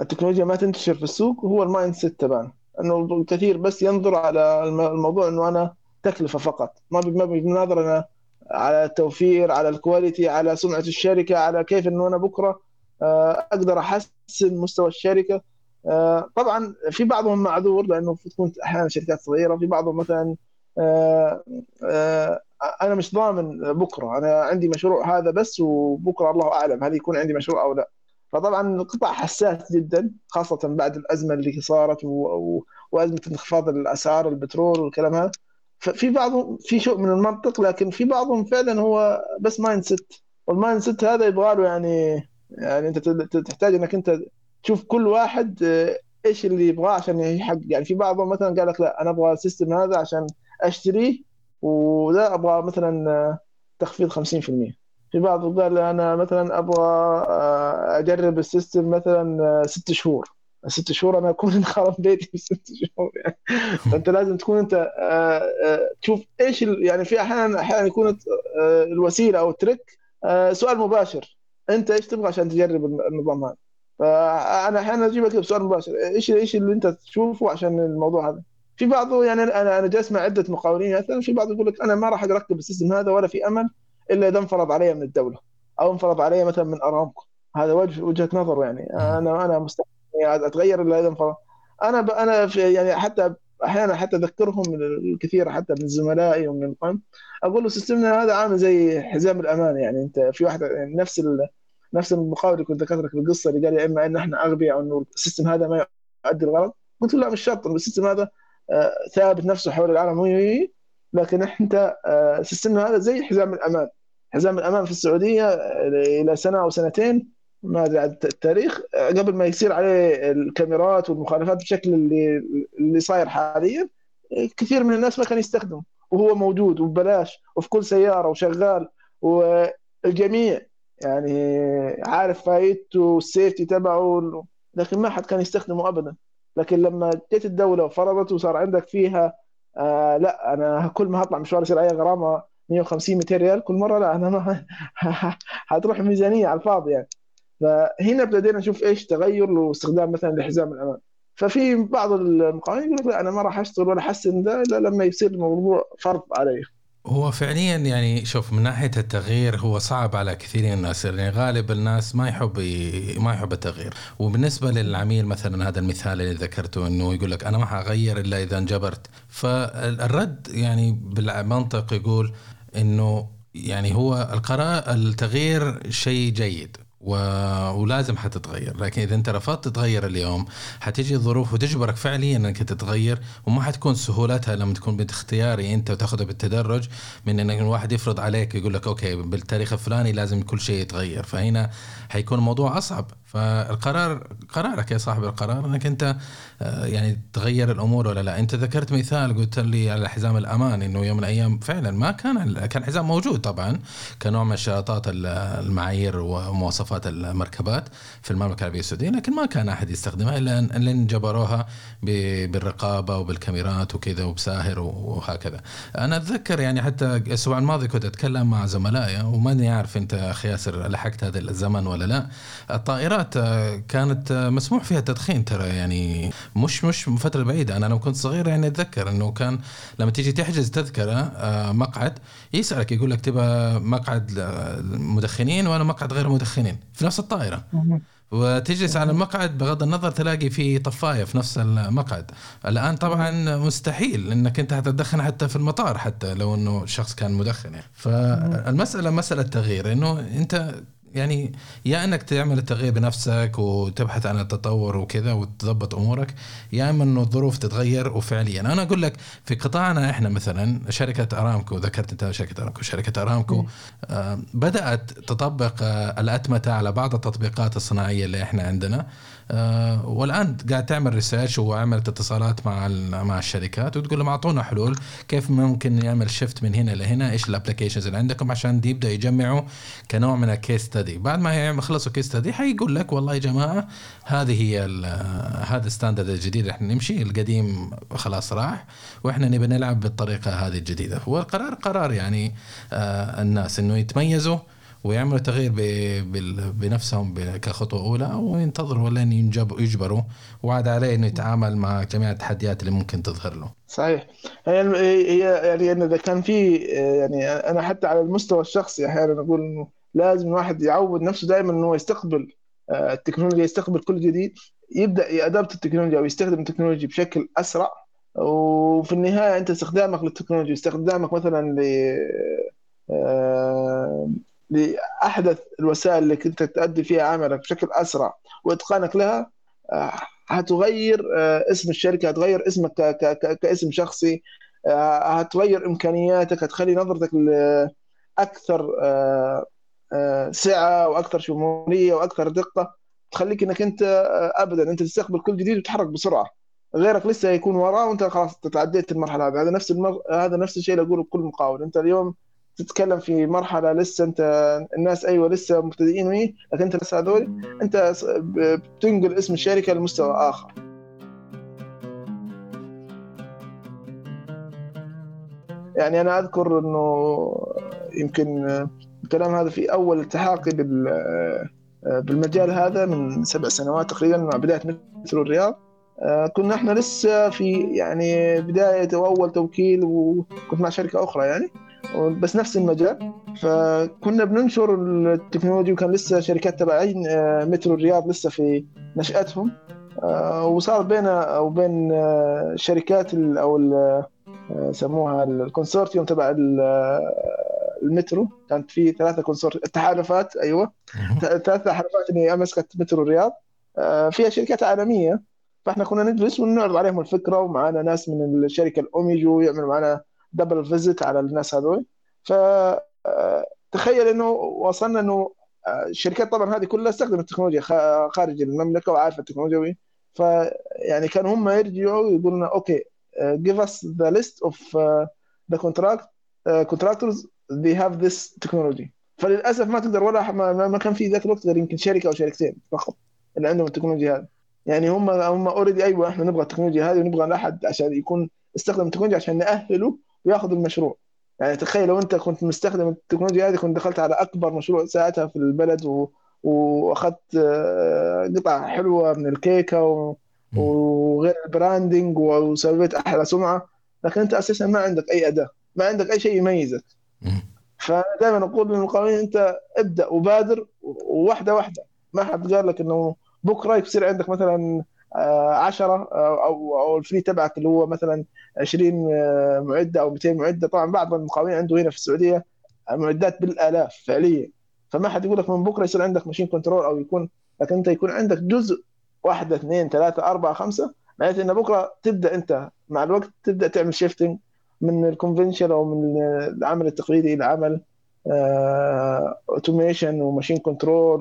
التكنولوجيا ما تنتشر في السوق هو ال mindset تبعنا. إنه الكثير بس ينظر على الم- الموضوع إنه أنا تكلفة فقط. ما ما بينظر أنا على التوفير على الكواليتي على سمعة الشركة على كيف إنه أنا بكرة آه، أقدر أحسن مستوى الشركة. آه، طبعا في بعضهم معذور لأنه تكون أحيانا شركات صغيرة في بعضهم مثلا أنا مش ضامن بكرة. أنا عندي مشروع هذا بس وبكرة الله أعلم هل يكون عندي مشروع أو لا. فطبعا القطاع حساس جدا خاصة بعد الأزمة اللي صارت و... و... وأزمة انخفاض الأسعار البترول والكلام هذا. ففي بعضهم في شيء من المنطق لكن في بعضهم فعلا هو بس mindset وال mindset هذا يبغى له يعني يعني أنت تحتاج إنك أنت تشوف كل واحد آه، إيش اللي يبغاه عشان يحقق يعني في بعضهم مثلا قال لك لا أنا أبغى ال system هذا عشان اشتريه وده أبغى مثلا آه، تخفيض 50% في بعض قال أنا مثلا أبغى آه، أجرب ال system مثلا آه، ست شهور. ست شهور أنا أكون *laughs* خرب بيتي في ست شهور. *laughs* يعني فانت لازم تكون أنت تشوف إيش يعني في أحيانا أحيانا يكون الوسيلة أو ال trick سؤال مباشر. أنت إيش تبغى عشان تجرب النظام هذا؟ فأنا أحيانا أجيبك بسؤال مباشر. إيش إيش اللي أنت تشوفه عشان الموضوع هذا؟ في بعضه يعني أنا أنا جالس مع عدة مقاولين مثلا في بعض يقول لك أنا ما راح أركب ال system هذا ولا في أمل إلا إذا انفرض علي من الدولة أو انفرض علي مثلا من أرامكو. هذا وجه وجهة نظر يعني. أنا أنا مستحيل أتغير إلا إذا انفرض. أنا ب... أنا في يعني حتى أحيانا حتى أذكرهم من الكثير حتى من زملائي ومن القم أقول له system نا هذا عامل زي حزام الأمان يعني. أنت في واحد يعني نفس ال... نفس المقاول اللي كنت ذكرت لك القصة اللي قال يا إما إن إحنا أغبياء أو انه ال system هذا ما يؤدي الغرض. قلت له لا مش شرط ال system هذا ثابت نفسه حول العالم وي- لكن انت آه، سيستمنا هذا زي حزام الأمان. حزام الأمان في السعودية آه، إلى سنة أو سنتين ما أدري التاريخ آه، قبل ما يصير عليه الكاميرات والمخالفات بالشكل اللي اللي صاير حاليا كثير من الناس ما كان يستخدمه. وهو موجود وببلاش وفي كل سيارة وشغال. والجميع يعني عارف فايدته والسيفتي تبعه لكن ما حد كان يستخدمه ابدا. لكن لما جت الدولة وفرضت وصار عندك فيها آه لا أنا كل ما هطلع مشوار يصير علي غرامة 150 200 ريال كل مرة لا أنا ما *laughs* حتروح الميزانيه على الفاضي يعني. فهنا ابتدينا نشوف إيش تغير واستخدام مثلا لحزام الأمان. ففي بعض المقاولين يقول لك لا أنا ما راح أشتغل ولا أحسن ده إلا لما يصير الموضوع فرض علي. هو فعليا يعني شوف من ناحية التغيير هو صعب على كثير من الناس يعني غالب الناس ما يحب. ما يحب التغيير وبالنسبة للعميل مثلا هذا المثال اللي ذكرته إنه يقول لك أنا ما حغير إلا إذا انجبرت فالرد يعني بالمنطق يقول إنه يعني هو القرار التغيير شيء جيد و... ولازم حتتغير. لكن إذا أنت رفضت تتغير اليوم حتيجي الظروف وتجبرك فعليا إنك تتغير وما حتكون سهولتها لما تكون باختياري أنت وتأخذها بالتدرج من إنك الواحد يفرض عليك يقول لك أوكي بالتاريخ الفلاني لازم كل شيء يتغير. فهنا حيكون الموضوع أصعب. فالقرار قرارك يا صاحب القرار إنك أنت آه، يعني تغير الأمور ولا لا. أنت ذكرت مثال قلت لي على حزام الأمان إنه يوم من الأيام فعلا ما كان كان حزام موجود طبعا كنوع من اشتراطات المعايير ومواصفات مواصفات المركبات في المملكة العربية السعودية لكن ما كان أحد يستخدمها إلا ان لين جبروها بالرقابة وبالكاميرات وكذا وبساهر وهكذا. أنا أتذكر يعني حتى الأسبوع الماضي كنت أتكلم مع زملائي وماني عارف أنت أخي ياسر لحقت هذا الزمن ولا لا. الطائرات آه، كانت آه، مسموح فيها التدخين ترى يعني مش مش من فترة بعيدة أنا لما كنت صغير يعني أتذكر إنه كان لما تيجي تحجز تذكرة آه، مقعد يسألك يقول لك تبغى مقعد مدخنين ولا مقعد غير مدخنين في نفس الطائرة. وتجلس على المقعد بغض النظر تلاقي في طفاية في نفس المقعد. الآن طبعا مستحيل إنك أنت هتدخن حتى في المطار حتى لو إنه شخص كان مدخن يعني. فالمسألة مسألة تغيير إنه أنت يعني يا إنك تعمل التغيير بنفسك وتبحث عن التطور وكذا وتضبط أمورك يا إما إنه الظروف تتغير وفعليا. أنا أقول لك في قطاعنا إحنا مثلا شركة أرامكو ذكرت أنت شركة أرامكو شركة أرامكو آه بدأت تطبق آه الأتمتة على بعض التطبيقات الصناعية اللي إحنا عندنا. والآن قاعد تعمل research وعملت اتصالات مع مع الشركات وتقول لهم أعطونا حلول كيف ممكن نعمل shift من هنا لهنا إيش ال applications اللي عندكم عشان يبدأ يجمعوا كنوع من ال case study بعد ما يخلصوا case study حيقول لك والله يا جماعة هذه هي هذا ال standard الجديد إحنا نمشي القديم خلاص راح وإحنا نبي نلعب بالطريقة هذه الجديدة. والقرار قرار يعني آه الناس إنه يتميزوا ويعملوا تغيير بنفسهم كخطوة أولى أو ينتظروا لين يجبروا وعاد عليه إنه يتعامل مع جميع التحديات اللي ممكن تظهر له. صحيح هي هي يعني إذا كان في يعني أنا حتى على المستوى الشخصي أحيانا أقول إنه لازم الواحد يعود نفسه دائما إنه يستقبل آه، التكنولوجيا يستقبل كل جديد يبدأ يادبت التكنولوجيا أو يستخدم التكنولوجيا بشكل أسرع وفي النهاية أنت استخدامك للتكنولوجيا استخدامك مثلا ل آه، لأحدث الوسائل اللي كنت تؤدي فيها عملك بشكل أسرع وإتقانك لها آه، هتغير آه، اسم الشركة هتغير اسمك كاسم شخصي آه، هتغير إمكانياتك هتخلي نظرتك أكثر سعة وأكثر شمولية وأكثر دقة تخليك إنك أنت ابدا أنت تستقبل كل جديد وتتحرك بسرعة. غيرك لسه يكون وراه وأنت خلاص تعديت المرحلة هذه. هذا نفس المر... هذا نفس الشيء اللي أقوله بكل مقاول. أنت اليوم تتكلم في مرحلة لسه انت الناس أيوه لسه مبتدئين ويه لكن أنت لسه هذول أنت بتنقل اسم الشركة لمستوى آخر. يعني أنا أذكر إنه يمكن الكلام هذا في أول التحاقي بال بالمجال هذا من سبع سنوات تقريبا مع بداية مترو الرياض. آه، كنا إحنا لسه في يعني بداية واول توكيل وكنت مع شركة أخرى يعني. بس نفس المجال. فكنا بننشر التكنولوجيا وكان لسه شركات تبعين آه، مترو الرياض لسه في نشأتهم. آه، وصار بيننا وبين آه، شركات ال- أو آه، سموها ال consortium تبع ال- المترو. كانت في ثلاثة consort التحالفات أيوه. ثلاث تحالفات اللي مسكت مترو الرياض. فيها شركات عالمية. فإحنا كنا نجلس ونعرض عليهم الفكرة ومعانا ناس من الشركة الأوميجو يعملوا معنا double visit على الناس هذول. ف تخيل إنه وصلنا إنه آه، الشركات طبعا هذه كلها استخدمت التكنولوجيا خارج المملكة وعارفة التكنولوجيا. وي. فيعني كانوا هم يرجعوا يقولوا لنا okay the list of uh, the contract uh, contractors. They have this technology. فللأسف ما تقدر ولا ما ما كان في ذاك الوقت غير يمكن شركة أو شركتين فقط اللي عندهم التكنولوجيا هذه. يعني هم هم already أيوه إحنا نبغى التكنولوجيا هذه ونبغى أحد عشان يكون استخدم التكنولوجيا عشان نأهله وياخذ المشروع. يعني تخيل لو انت كنت مستخدم التكنولوجيا هذه كنت دخلت على أكبر مشروع ساعتها في البلد و... وأخذت آه، قطعة حلوة من الكيكة و... وغير ال branding وسويت أحلى سمعة. لكن أنت أساسا ما عندك أي أداة ما عندك أي شيء يميزك. فأنا دائما أقول للمقاولين أنت ابدأ وبادر وواحدة واحدة. ما حد قال لك إنه بكرة يصير عندك مثلا 10 أو أو ال fleet تبعك اللي هو مثلا 20 آه، معدة أو 200 معدة. طبعا بعض المقاولين عنده هنا في السعودية معدات بالآلاف فعليا. فما حد يقول لك من بكرة يصير عندك machine control أو يكون لكن أنت يكون عندك جزء واحدة اثنين ثلاثة أربعة خمسة معناته إن بكرة تبدأ أنت مع الوقت تبدأ تعمل shifting من ال convention أو من العمل التقليدي إلى عمل automation و machine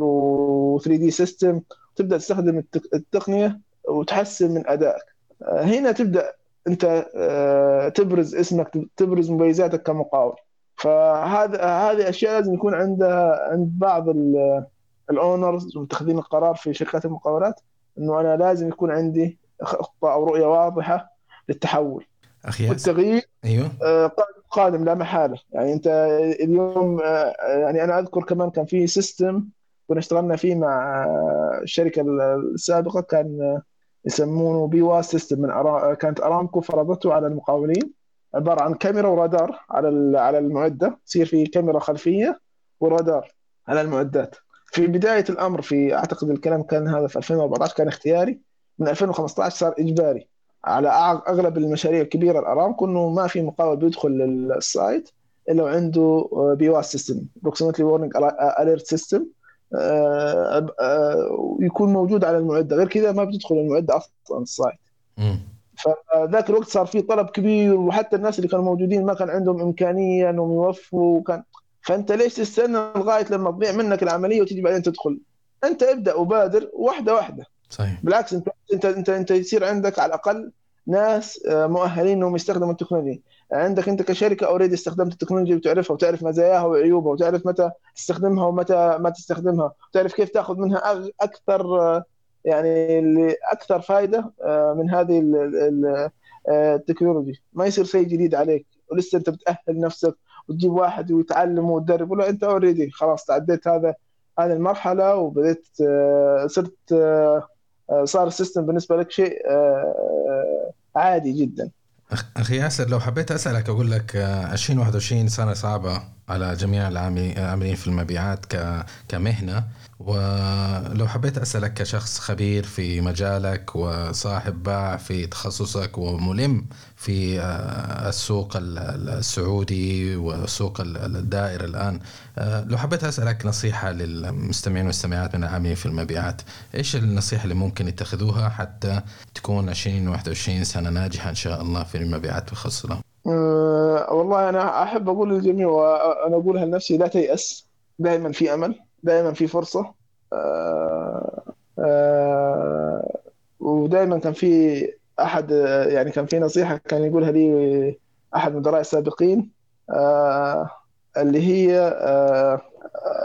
control و3D system تبدأ تستخدم التق- التقنية وتحسن من أدائك. آه، هنا تبدأ أنت آه، تبرز اسمك تبرز مميزاتك كمقاول. فهذا هذه أشياء لازم يكون عندها عند بعض ال- ال owners ومتخذين القرار في شركات المقاولات إنه أنا لازم يكون عندي خطة أو رؤية واضحة للتحول. أخي والتغيير أيوه. آه، قادم لا محالة. يعني أنت اليوم يعني أنا أذكر كمان كان في system كنا اشتغلنا فيه مع الشركة السابقة كان يسمونه بي system من أرا... كانت أرامكو فرضته على المقاولين. عبارة عن كاميرا ورادار على على المعدة. يصير في كاميرا خلفية ورادار على المعدات. في بداية الأمر في أعتقد الكلام كان هذا في 2014 كان اختياري. من 2015 صار إجباري على أغلب المشاريع الكبيرة الارامكو إنه ما في مقاول بيدخل ال site إلا وعنده PWAS system proximity warning alert system يكون موجود على المعدة. غير كذا ما بتدخل المعدة أصلا ال site. فذاك الوقت صار في طلب كبير وحتى الناس اللي كانوا موجودين ما كان عندهم إمكانية إنهم يوفوا. وكان فأنت ليش تستنى لغاية لما تضيع منك العملية وتجي بعدين تدخل؟ أنت ابدأ وبادر واحدة واحدة. صحيح. بالعكس انت انت انت أنت يصير عندك على الأقل ناس آه، مؤهلين إنهم يستخدموا التكنولوجيا. عندك انت كشركة already استخدمت التكنولوجيا وتعرفها وتعرف مزاياها وعيوبها وتعرف متى تستخدمها ومتى ما تستخدمها وتعرف كيف تاخذ منها أكثر آه، يعني أكثر فائده آه، من هذه آه، التكنولوجيا. ما يصير شيء جديد عليك ولسه انت بتأهل نفسك وتجيب واحد ويتعلم وتدرب ولا انت already خلاص تعديت هذا هذه المرحلة وبديت آه، صرت صار ال system بالنسبة لك شيء عادي جدا. أخي ياسر لو حبيت أسألك أقول لك آه، 2021 سنة صعبة على جميع العاملين في المبيعات كمهنة. ولو حبيت أسألك كشخص خبير في مجالك وصاحب باع في تخصصك وملم في آه، السوق ال- ال- السعودي والسوق ال- الدائر الآن آه، لو حبيت أسألك نصيحة للمستمعين والمستمعات من العاملين في المبيعات إيش النصيحة اللي ممكن يتخذوها حتى تكون 2021 سنة ناجحة إن شاء الله في المبيعات بخصوصها أه والله أنا أحب أقول للجميع وأنا أقولها لنفسي لا تيأس دائما في أمل. دائما في فرصة. أه أه ودائما كان في أحد آه، يعني كان في نصيحة كان يقولها لي أحد مدراء السابقين أه اللي هي أه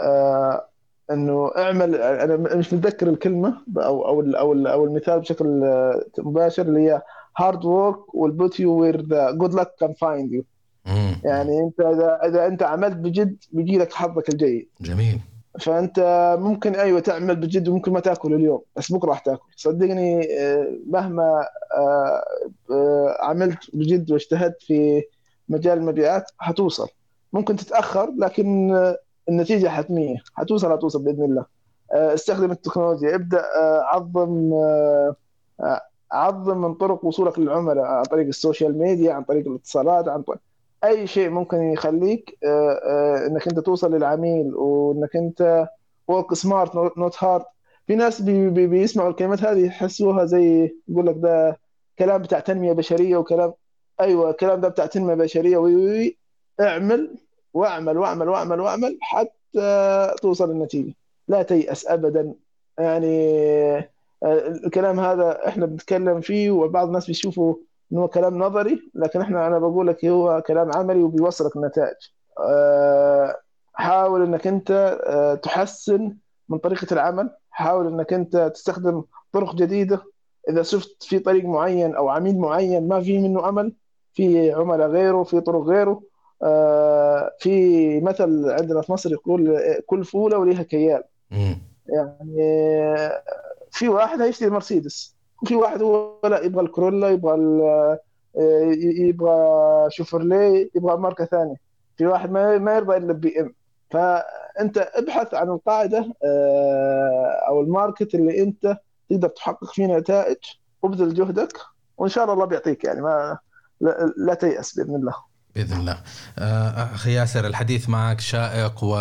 أه إنه اعمل أنا مش متذكر الكلمة أو أو أو أو المثال بشكل آه، مباشر اللي هي hard work will put you where the good luck can find you. يعني أنت إذا إذا أنت عملت بجد بيجي لك حظك الجيد. جميل. فأنت ممكن أيوه تعمل بجد وممكن ما تأكل اليوم بس بكرة راح تأكل. صدقني آه، مهما آه، آه، عملت بجد واجتهدت في مجال المبيعات حتوصل. ممكن تتأخر لكن النتيجة حتمية. حتوصل حتوصل بإذن الله. استخدم التكنولوجيا. ابدأ عظم عظم من طرق وصولك للعملاء عن طريق ال social media عن طريق الاتصالات عن طريق أي شيء ممكن يخليك آه، آه، إنك أنت توصل للعميل وإنك أنت work smart not hard في ناس بي بي بيسمعوا الكلمات هذه يحسوها زي يقول لك ده كلام بتاع تنمية بشرية وكلام أيوه الكلام ده بتاع تنمية بشرية. وي وي. اعمل واعمل واعمل واعمل واعمل حتى توصل للنتيجة. لا تيأس ابدا. يعني آه، الكلام هذا إحنا بنتكلم فيه وبعض الناس بيشوفوا هو كلام نظري لكن إحنا أنا بقول لك هو كلام عملي وبيوصلك النتائج آه، حاول إنك أنت آه، تحسن من طريقة العمل حاول إنك أنت تستخدم طرق جديدة. إذا شفت في طريق معين أو عميل معين ما في منه امل في عملاء غيره في طرق غيره. آه، في مثل عندنا في مصر يقول كل فولة وليها كيال. يعني في واحد هيشتري مرسيدس. وفي واحد هو لا يبغى الكورولا يبغى آه، يبغى شفروليه يبغى ماركة ثانية. في واحد ما يرضى إلا BM فأنت ابحث عن القاعدة آه، أو ال market اللي أنت تقدر تحقق فيه نتائج وابذل جهدك وإن شاء الله الله بيعطيك يعني ما لا, تيأس بإذن الله. بإذن الله. آه، أخي ياسر الحديث معك شائق و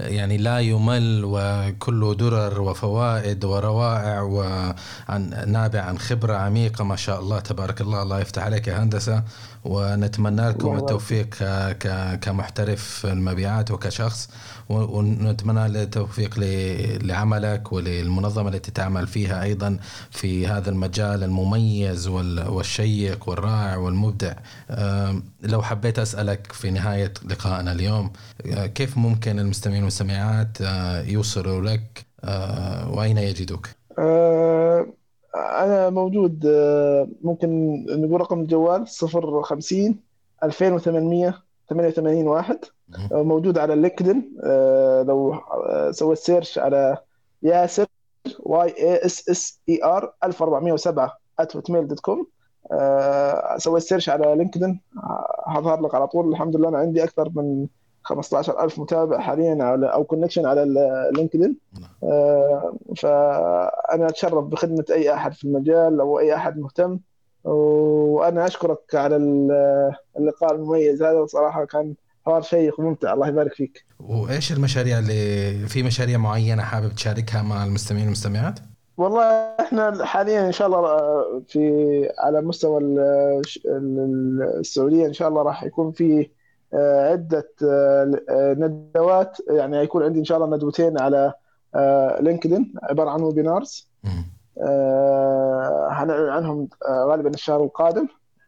يعني لا يمل وكله درر وفوائد وروائع وعن نابع عن خبرة عميقة ما شاء الله تبارك الله الله يفتح عليك يا هندسة. ونتمنى لكم التوفيق كمحترف المبيعات وكشخص ونتمنى التوفيق لعملك وللمنظمة التي تعمل فيها أيضا في هذا المجال المميز وال- والشيق والرائع والمبدع. لو حبيت أسألك في نهاية لقائنا اليوم آه، كيف ممكن المستمعين والمستمعات آه، يوصلوا لك آه، وأين يجدوك؟ آه، أنا موجود ممكن نقول رقم الجوال 050 2800 88 واحد. موجود على LinkedIn. آه، لو سويت search على ياسر Y A S S E R 1407 @hotmail dot com سويت search على LinkedIn هظهر لك على طول. الحمد لله أنا عندي أكثر من 15000 متابع حاليا على أو connection على ال LinkedIn آه، فأنا أتشرف بخدمة أي أحد في المجال أو أي أحد مهتم. وأنا أشكرك على ال- اللقاء المميز هذا صراحة كان حوار شيق وممتع. الله يبارك فيك. وإيش المشاريع اللي في مشاريع معينة حابب تشاركها مع المستمعين والمستمعات؟ والله إحنا حاليا إن شاء الله آه، في على مستوى ال- ال- السعودية إن شاء الله راح يكون في عدة آه، آه، ندوات. يعني هيكون عندي إن شاء الله ندوتين على آه، LinkedIn عبارة عن webinars. آه، هنعلن عنهم آه، غالبا الشهر القادم.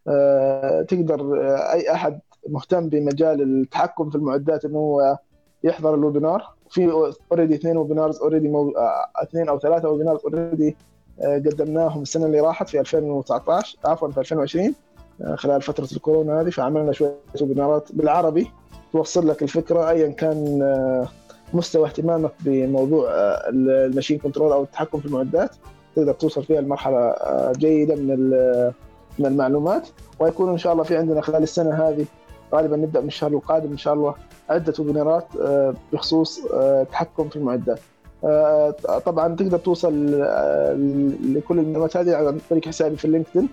آه، تقدر آه، أي أحد مهتم بمجال التحكم في المعدات إنه هو يحضر ال webinar. في already اثنين webinars already مو... آه، اثنين أو ثلاثة webinars already قدمناهم السنة اللي راحت في 2019 عفوا في 2020 آه، خلال فترة الكورونا هذه فعملنا شوية ويبينارات. بالعربي توصل لك الفكرة ايا كان آه، مستوى اهتمامك بموضوع آه، ال machine control أو التحكم في المعدات. تقدر توصل فيها لمرحلة آه، جيدة من من المعلومات. ويكون إن شاء الله في عندنا خلال السنة هذه غالبا نبدأ من الشهر القادم إن شاء الله عدة webinar ات آه، بخصوص آه، التحكم في المعدات. آه، طبعا تقدر توصل آه، لكل المعلومات هذه عن طريق حسابي في ال LinkedIn آه،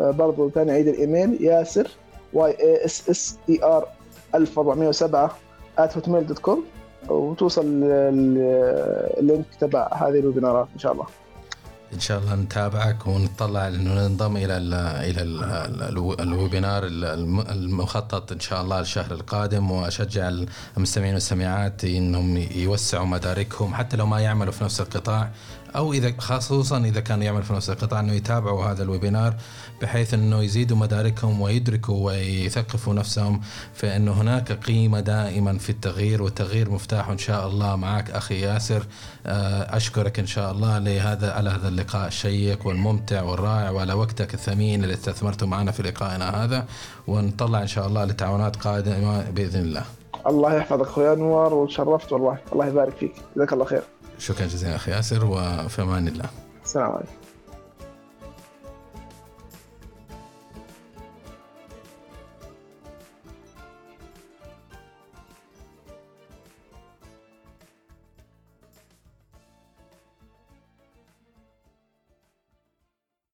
برضو ثاني ID الإيميل ياسر Y A S S E R 1407 hotmail dot com وتوصل لل- ال link تبع هذه ال webinar ات إن شاء الله. إن شاء الله نتابعك ونطلع ننضم إلى ال إلى ال ال ال webinar الم- المخطط إن شاء الله الشهر القادم وأشجع المستمعين والمستمعات إنهم يوسعوا مداركهم حتى لو ما يعملوا في نفس القطاع أو اذا خصوصا إذا كانوا يعملوا في نفس القطاع إنه يتابعوا هذا الويبينار بحيث إنه يزيدوا مداركهم ويدركوا ويثقفوا نفسهم في إنه هناك قيمة دائما في التغيير والتغيير مفتاح إن شاء الله معك أخي ياسر. آه، أشكرك إن شاء الله لهذا على هذا اللقاء الشيق والممتع والرائع وعلى وقتك الثمين اللي استثمرته معنا في لقائنا هذا. ونطلع إن شاء الله لتعاونات قادمة بإذن الله. الله يحفظك أخوي أنور وتشرفت والله. الله يبارك فيك. جزاك الله خير. شكرا جزيلا أخي ياسر وفي أمان الله. السلام عليكم